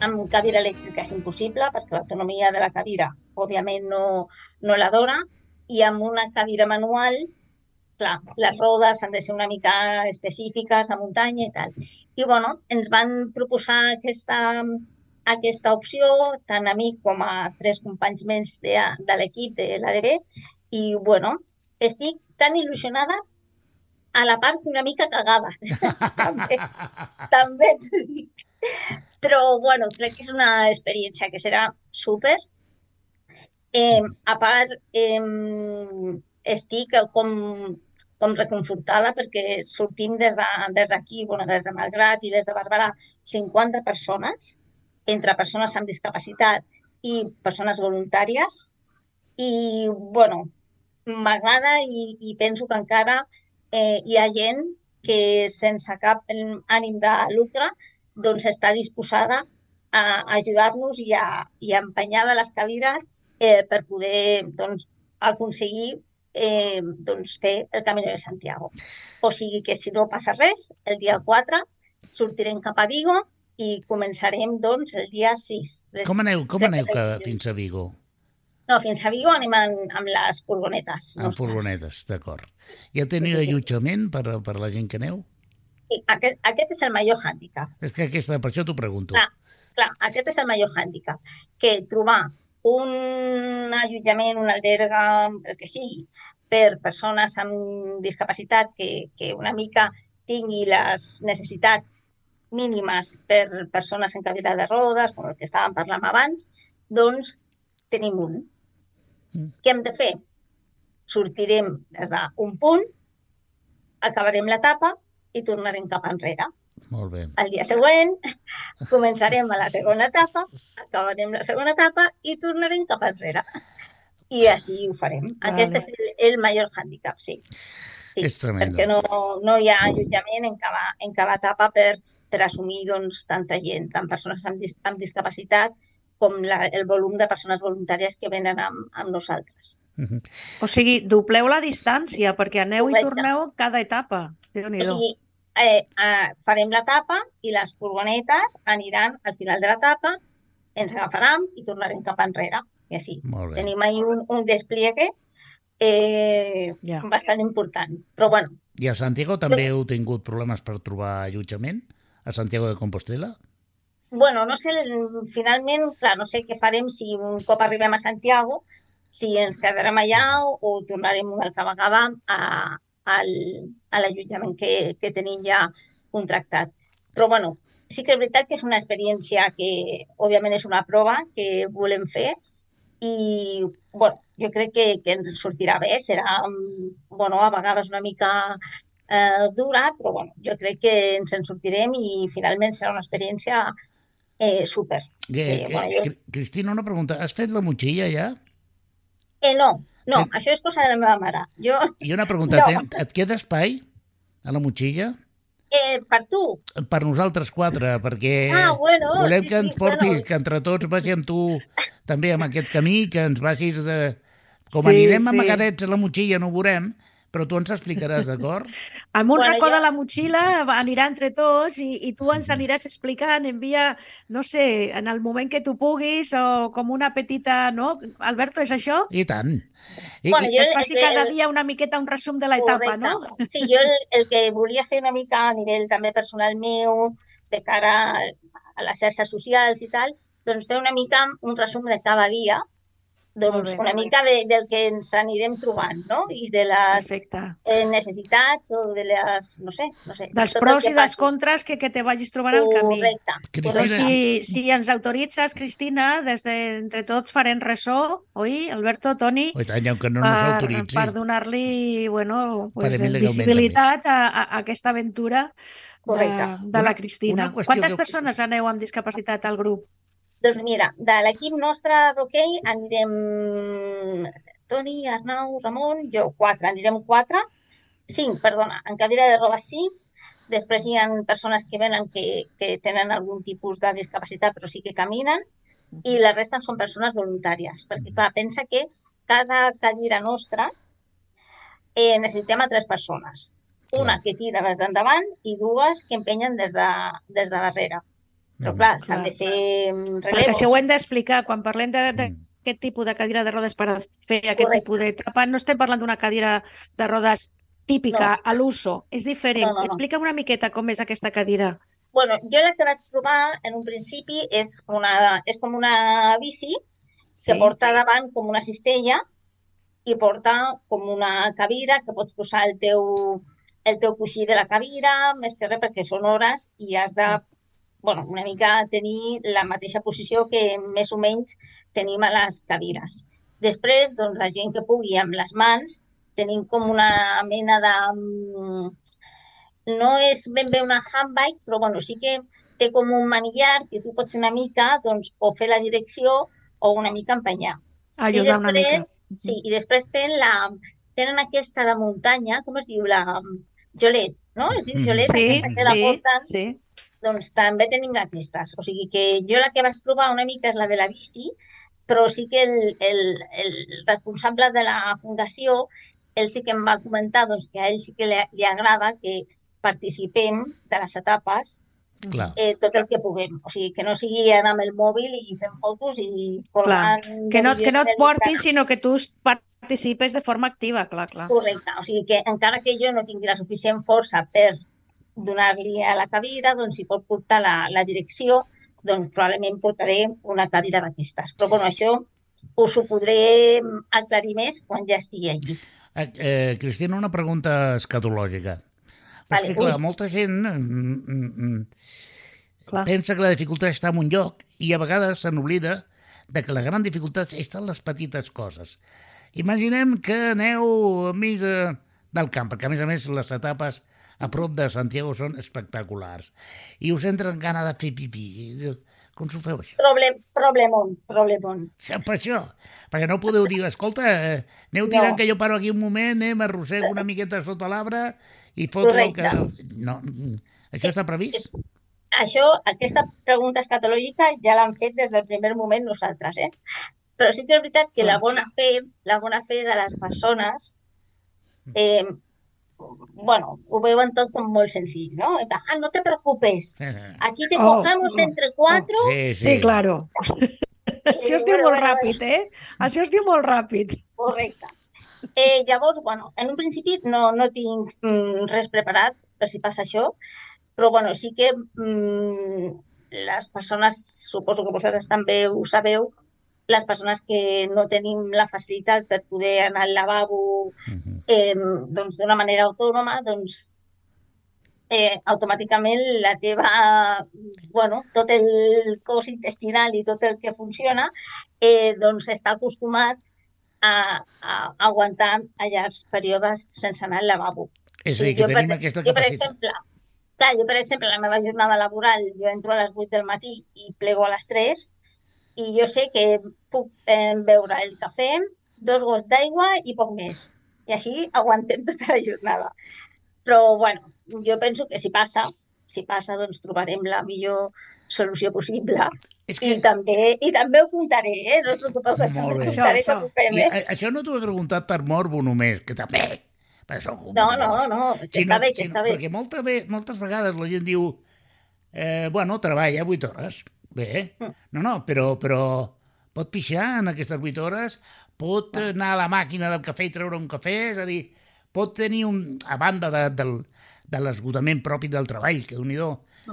amb cadira elèctrica és impossible perquè l'autonomia de la cadira, òbviament, no, no la dona i amb una cadira manual, clar, les rodes han de ser una mica específiques de muntanya i tal. I, bueno, ens van proposar aquesta, aquesta opció, tant a mi com a tres companys més de, de l'equip de l'ADB, i, bueno, estic tan il·lusionada a la part una mica cagada. (laughs) també, també t'ho dic. Però, bueno, crec que és una experiència que serà súper. Eh, a part, eh, estic com, com reconfortada perquè sortim des d'aquí, de, des bueno, des de Malgrat i des de Barberà, 50 persones, entre persones amb discapacitat i persones voluntàries. I, bueno, m'agrada i, i penso que encara eh, hi ha gent que sense cap ànim de lucre doncs està disposada a ajudar-nos i, a, i a empenyar de les cadires eh, per poder doncs, aconseguir eh, doncs, fer el Camino de Santiago. O sigui que si no passa res, el dia 4 sortirem cap a Vigo i començarem doncs, el dia 6. Les... Com aneu, com aneu que, fins a Vigo? No, fins a Vigo anem en, amb les furgonetes. Amb furgonetes, d'acord. Ja teniu sí, sí, allotjament per, per la gent que aneu? Sí, aquest, aquest és el major hàndicap. És que aquesta, per això t'ho pregunto. Clar, clar, aquest és el major hàndicap, que trobar un allotjament, un alberga, el que sigui, per persones amb discapacitat que, que una mica tingui les necessitats mínimes per persones en cadira de rodes, com el que estàvem parlant abans, doncs tenim un. Mm. Què hem de fer? Sortirem des d'un punt, acabarem l'etapa i tornarem cap enrere. Molt bé. El dia següent començarem a la segona etapa, acabarem la segona etapa i tornarem cap enrere. I així ho farem. Vale. Aquest és el, el major hàndicap, sí. Sí, És tremendo. perquè no, no hi ha allotjament en cada, en cada etapa per, per assumir doncs, tanta gent, tant persones amb, dis amb discapacitat com la, el volum de persones voluntàries que venen amb, amb nosaltres. Mhm. O sigui, dobleu la distància, perquè aneu i Correcte. torneu cada etapa. déu nhi O sigui, eh, eh, farem l'etapa i les furgonetes aniran al final de l'etapa, ens agafaran i tornarem cap enrere. I així. Tenim ahí un, un despliegue eh, Ja. bastant important. Però bueno, I a Santiago també heu tingut problemes per trobar allotjament? A Santiago de Compostela? bueno, no sé, finalment, clar, no sé què farem si un cop arribem a Santiago, si ens quedarem allà o, o tornarem una altra vegada a, al, a l'allotjament que, que tenim ja contractat. Però bueno, sí que és veritat que és una experiència que, òbviament, és una prova que volem fer i, bueno, jo crec que, que ens sortirà bé. Serà, bueno, a vegades una mica eh, dura, però bueno, jo crec que ens en sortirem i finalment serà una experiència eh, súper. Eh, eh, bueno, Cri- Cristina, una pregunta. Has fet la motxilla ja? Eh, no, no, Que- això és cosa de la meva mare. Jo, I una pregunta. (laughs) No. ten- Et queda espai a la motxilla? eh, per tu, Per nosaltres quatre, perquè Ah, bueno, volem sí, que ens sí, portis, bueno. que entre tots vagi amb tu també amb aquest camí, que ens vagis de... Com Sí, anirem sí. amagadets a la motxilla no ho veurem, però tu ens explicaràs, d'acord? (laughs) Amb un Bueno, racó ja- de la motxilla anirà entre tots i, i tu ens aniràs explicant, envia, no sé, en el moment que tu puguis o com una petita, no? Alberto, és això? I tant. I, Bueno, i, Que jo- es faci el- cada dia una miqueta un resum de l'etapa, no? Sí, jo el, el que volia fer una mica a nivell també personal meu, de cara a, les xarxes socials i tal, doncs fer una mica un resum de cada dia, doncs bé, una mica de, del que ens anirem trobant, no? I de les eh, necessitats o de les, no sé, no sé. Dels pros que i dels contres que, que te vagis trobant al camí. Correcte. Cristina, Doncs si, si ens autoritzes, Cristina, des de entre tots farem ressò, oi, Alberto, Toni, Oi, tant, aunque no nos per, autoritzi. per donar-li bueno, pues, visibilitat a, a, a aquesta aventura de, Correcte. de Una- la Cristina. Quantes que- persones aneu amb discapacitat al grup? Doncs mira, de l'equip nostre d'hoquei anirem Toni, Arnau, Ramon, jo, quatre, anirem quatre, cinc, perdona, en cadira de rodes cinc, després hi ha persones que venen que, que tenen algun tipus de discapacitat però sí que caminen. I la resta són persones voluntàries, perquè clar, pensa que cada cadira nostra eh, necessitem a tres persones. Una que tira des d'endavant i dues que empenyen des de, des de darrere. Però clar, s'han de fer mm, Perquè relevos. això ho hem d'explicar. Quan parlem de- Mm. d'aquest tipus de cadira de rodes per fer aquest Correcte. tipus d'etapa, no estem parlant d'una cadira de rodes típica, No. a l'uso. És diferent. No, no, no. Explica'm una miqueta com és aquesta cadira. Bueno, jo la que vaig provar en un principi és, una, és com una bici que Sí? porta davant com una cistella i porta com una cadira que pots posar el teu, el teu coixí de la cadira, més que res perquè són hores i has de bueno, una mica tenir la mateixa posició que més o menys tenim a les cadires. Després, doncs, la gent que pugui amb les mans, tenim com una mena de... mm, No és ben bé una handbike, però bueno, sí que té com un manillar que tu pots una mica doncs, o fer la direcció o una mica empenyar. Ajudar I una mica. després, sí, i després tenen, la, tenen aquesta de muntanya, com es diu? La mm, Jolet, no? Es diu Mhm. Jolet, Sí, aquesta que la sí, porten, sí. Doncs també tenim d'aquestes. O sigui que jo la que vaig provar una mica és la de la bici, però sí que el, el, el responsable de la fundació, ell sí que em va comentar doncs, que a ell sí que li, li agrada que participem de les etapes Clar. eh, tot el que puguem. O sigui, que no sigui anar amb el mòbil i fent fotos i colgant Que no, que no et portis, Instagram. sinó que tu participes de forma activa, clar, clar. Correcte. O sigui que encara que jo no tingui la suficient força per donar-li a la cadira, doncs si pot portar la, la direcció, doncs probablement portaré una cadira d'aquestes. Però bueno, això us ho podré aclarir més quan ja estigui allí. Eh, eh, Cristina, una pregunta escatològica. Vale, és que, clar, ui. molta gent mm, mm, mm, clar. pensa que la dificultat està en un lloc i a vegades se n'oblida de que la gran dificultat està en les petites coses. Imaginem que aneu enmig de, del camp, perquè a més a més les etapes a prop de Santiago són espectaculars i us entren gana de fer pipí. Com s'ho feu, això? Problem, problemon, problemon. Ja, per això. Perquè no podeu dir, escolta, eh, aneu tirant No. que jo paro aquí un moment, eh, m'arrossego una miqueta sota l'arbre i foto el que... No, mm, això Sí, està previst? és- Això, aquesta pregunta escatològica ja l'han fet des del primer moment nosaltres, eh? Però sí que és veritat que la bona fe, la bona fe de les persones, eh, bueno, ho veuen tot com molt senzill, no? Ah, no te preocupes, (laughs) aquí te Oh, cogemos oh, entre cuatro. Sí, sí. Sí, claro. (laughs) Això es diu molt ràpid, eh? Això es diu molt ràpid. Correcte. Eh, llavors, bueno, en un principi no, no tinc mm, res preparat per si passa això, però bueno, sí que mm, les persones, suposo que vosaltres també ho sabeu, les persones que no tenim la facilitat per poder anar al lavabo eh, doncs d'una manera autònoma, doncs eh, automàticament la teva, bueno, tot el cos intestinal i tot el que funciona, eh, doncs està acostumat a, a aguantar a llargs períodes sense anar al lavabo. És a dir, que jo, tenim per, aquesta jo, per capacitat. exemple, clar, jo, per exemple, la meva jornada laboral, jo entro a les 8 del matí i plego a les 3 i jo sé que puc eh, beure el cafè, dos gots d'aigua i poc més. I així aguantem tota la jornada. Però, bueno, jo penso que si passa, si passa, doncs trobarem la millor solució possible. És I que també, i també ho comptaré, eh? No us preocupeu que ho Això, quan ho fem, i, eh? a- això no t'ho he preguntat per morbo només, que també... Per això, No, no, no, que està bé, que està bé. Perquè molta moltes vegades la gent diu eh, bueno, treballa 8 hores. Bé, Mm. no, no, però, però pot pixar en aquestes 8 hores, pot anar a la màquina del cafè i treure un cafè, és a dir, pot tenir un... a banda de, del, de l'esgotament propi del treball, que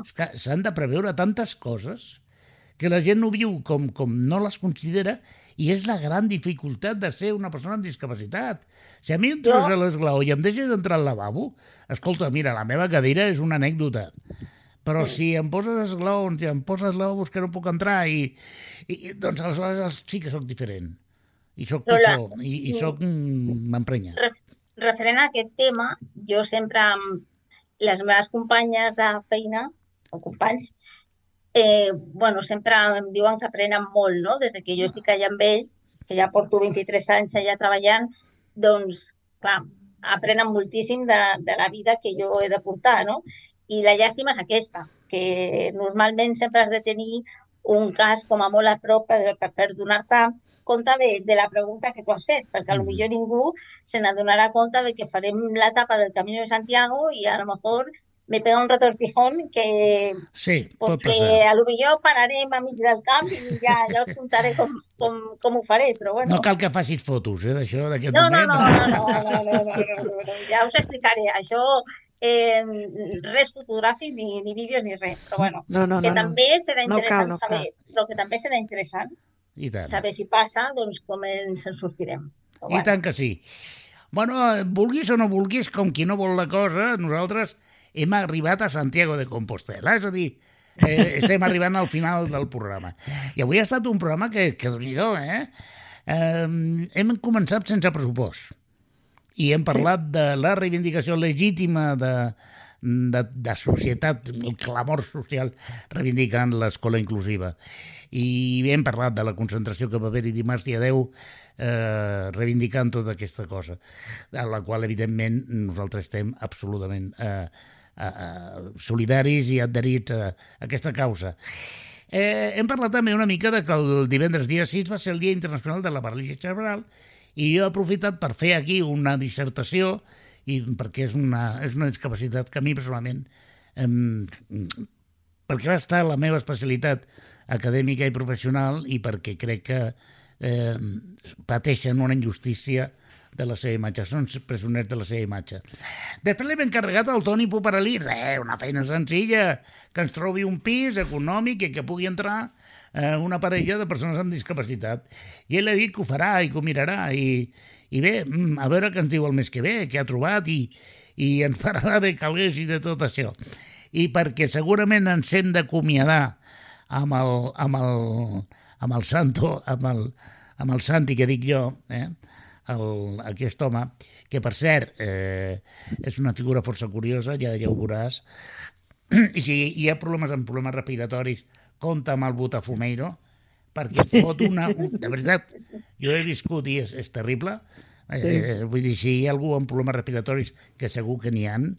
és que s'han de preveure tantes coses que la gent no viu com, com no les considera i és la gran dificultat de ser una persona amb discapacitat. Si a mi entres Jo- a l'esglaó i em deixes entrar al lavabo, escolta, mira, la meva cadira és una anècdota, però si em poses esglaons i em poses lavabos que no puc entrar i, i doncs aleshores sí que sóc diferent. I sóc Però la- pitjor, i, i sóc... mm, m'emprenya. Ref- referent a aquest tema, jo sempre amb les meves companyes de feina, o companys, eh, bueno, sempre em diuen que aprenen molt, no? Des de que jo estic allà amb ells, que ja porto 23 anys allà treballant, doncs, clar, aprenen moltíssim de, de la vida que jo he de portar, no? I la llàstima és aquesta, que normalment sempre has de tenir un cas com a molt a prop per, per, per donar-te compte de, de la pregunta que tu has fet, perquè a lo Mhm. millor ningú se n'adonarà compte de que farem l'etapa del Camino de Santiago i a lo mejor me pega un retortijón que, Sí, passar. a lo millor pararem a mig del camp i ja, ja us contaré com, com, com ho faré, però bueno. No cal que facis fotos, eh, d'això, d'aquest No, no, moment. no, no, no, no, no, no, no, no, no, ja us explicaré. Això, eh, res fotogràfic, ni, ni vídeos, ni res. Però bueno, No, no, que no. no. també serà No cal, interessant no saber, però que també serà interessant I tant. saber si passa, doncs com ens en sortirem. Però, I tant que sí. Bueno, vulguis o no vulguis, com qui no vol la cosa, nosaltres hem arribat a Santiago de Compostela, és a dir, eh, (laughs) estem arribant al final del programa. I avui ha estat un programa que, que déu eh? eh? Hem començat sense pressupost i hem parlat de la reivindicació legítima de, de, de societat, el clamor social reivindicant l'escola inclusiva. I hem parlat de la concentració que va haver-hi dimarts dia 10 eh, reivindicant tota aquesta cosa, a la qual, evidentment, nosaltres estem absolutament eh, eh, solidaris i adherits a, a aquesta causa. Eh, hem parlat també una mica de que el divendres dia 6 va ser el Dia Internacional de la Paràlisi Cerebral i jo he aprofitat per fer aquí una dissertació i perquè és una, és una discapacitat que a mi personalment em, perquè va estar la meva especialitat acadèmica i professional i perquè crec que eh, pateixen una injustícia de la seva imatge, són presoners de la seva imatge. Després l'hem encarregat al Toni Puparalí, res, una feina senzilla, que ens trobi un pis econòmic i que pugui entrar eh, una parella de persones amb discapacitat. I ell ha dit que ho farà i que ho mirarà i, i bé, mm, a veure què ens diu el mes que ve, què ha trobat i, i ens parlarà de calés i de tot això. I perquè segurament ens hem d'acomiadar amb el, amb el, amb el santo, amb el, amb el santi que dic jo, eh? el, aquest home, que per cert eh, és una figura força curiosa, ja, ja ho veuràs, (clears throat) i si hi ha problemes amb problemes respiratoris compte amb el Botafumeiro, perquè et fot una... Un, de veritat, jo he viscut i és, és terrible. Eh, eh, vull dir, si hi ha algú amb problemes respiratoris, que segur que n'hi han,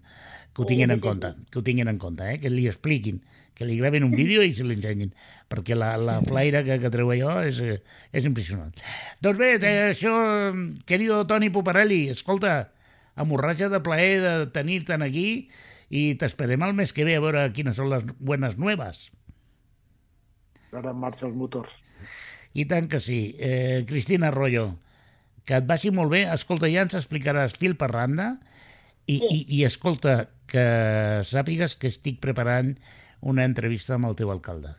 que ho Sí, tinguin sí, en sí, compte, que ho tinguin en compte, eh? que li expliquin, que li graven un (laughs) vídeo i se l'ensenyin, perquè la, la flaire que, que treu allò és, eh, és impressionant. Doncs bé, eh, això, querido Toni Puparelli, escolta, amorratge de plaer de tenir-te'n aquí i t'esperem el mes que ve a veure quines són les buenas nuevas. Ara en marxa els motors. I tant que sí. Eh, Cristina Arroyo, que et vagi molt bé. Escolta, ja ens explicaràs fil per randa i, Sí. i, i escolta, que sàpigues que estic preparant una entrevista amb el teu alcalde.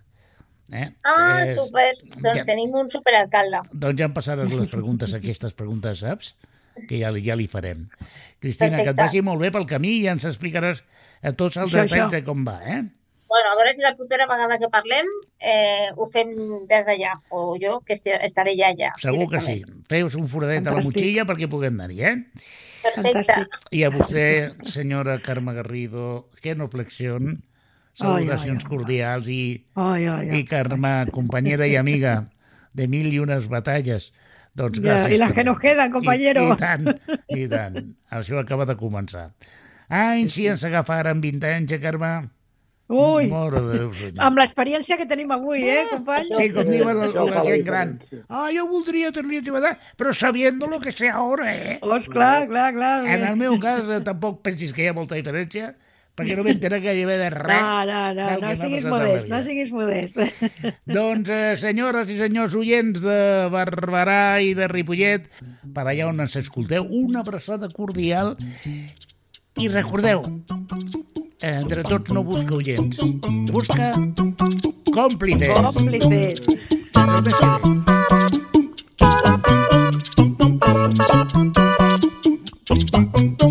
Eh? Ah, És- super. Doncs ja- tenim un superalcalde. Doncs ja em passaràs les preguntes, (laughs) aquestes preguntes, saps? Que ja, ja li farem. Cristina, que et Perfecte. vagi molt bé pel camí i ja ens explicaràs a tots els Això, detalls això. de com va, eh? Bueno, a veure si la propera vegada que parlem eh, ho fem des d'allà, o jo, que estaré ja allà. Segur que sí. Feus un foradet a la Fantàstic. motxilla perquè puguem anar-hi, eh? Perfecte. Fantàstic. I a vostè, senyora Carme Garrido, genuflexión, salutacions ai, ai. cordials i, Ai, ai, ai. i Carme, compañera i amiga de mil i unes batalles. Doncs Ja, gràcies. i las també. que nos quedan, compañero. I, I tant, i tant. Això acaba de començar. Ai, si ens agafa ara amb 20 anys, eh, Carme? Ui, Mare de Déu, senyor. amb l'experiència que tenim avui, eh, company? això- Sí, com diu la, la gent gran. Ah, jo voldria tenir la teva edat, però sabiendo lo que sé ahora, eh? Oh, clar, clar, clar. En el meu cas, eh, tampoc pensis que hi ha molta diferència, perquè no m'entera gairebé de res. No, no, no, no siguis modest, no siguis modest. Doncs, eh, senyores i senyors oients de Barberà i de Ripollet, per allà on ens escolteu, una abraçada cordial i recordeu, entre tots no busca oients, busca còmplices. Còmplices. Ve.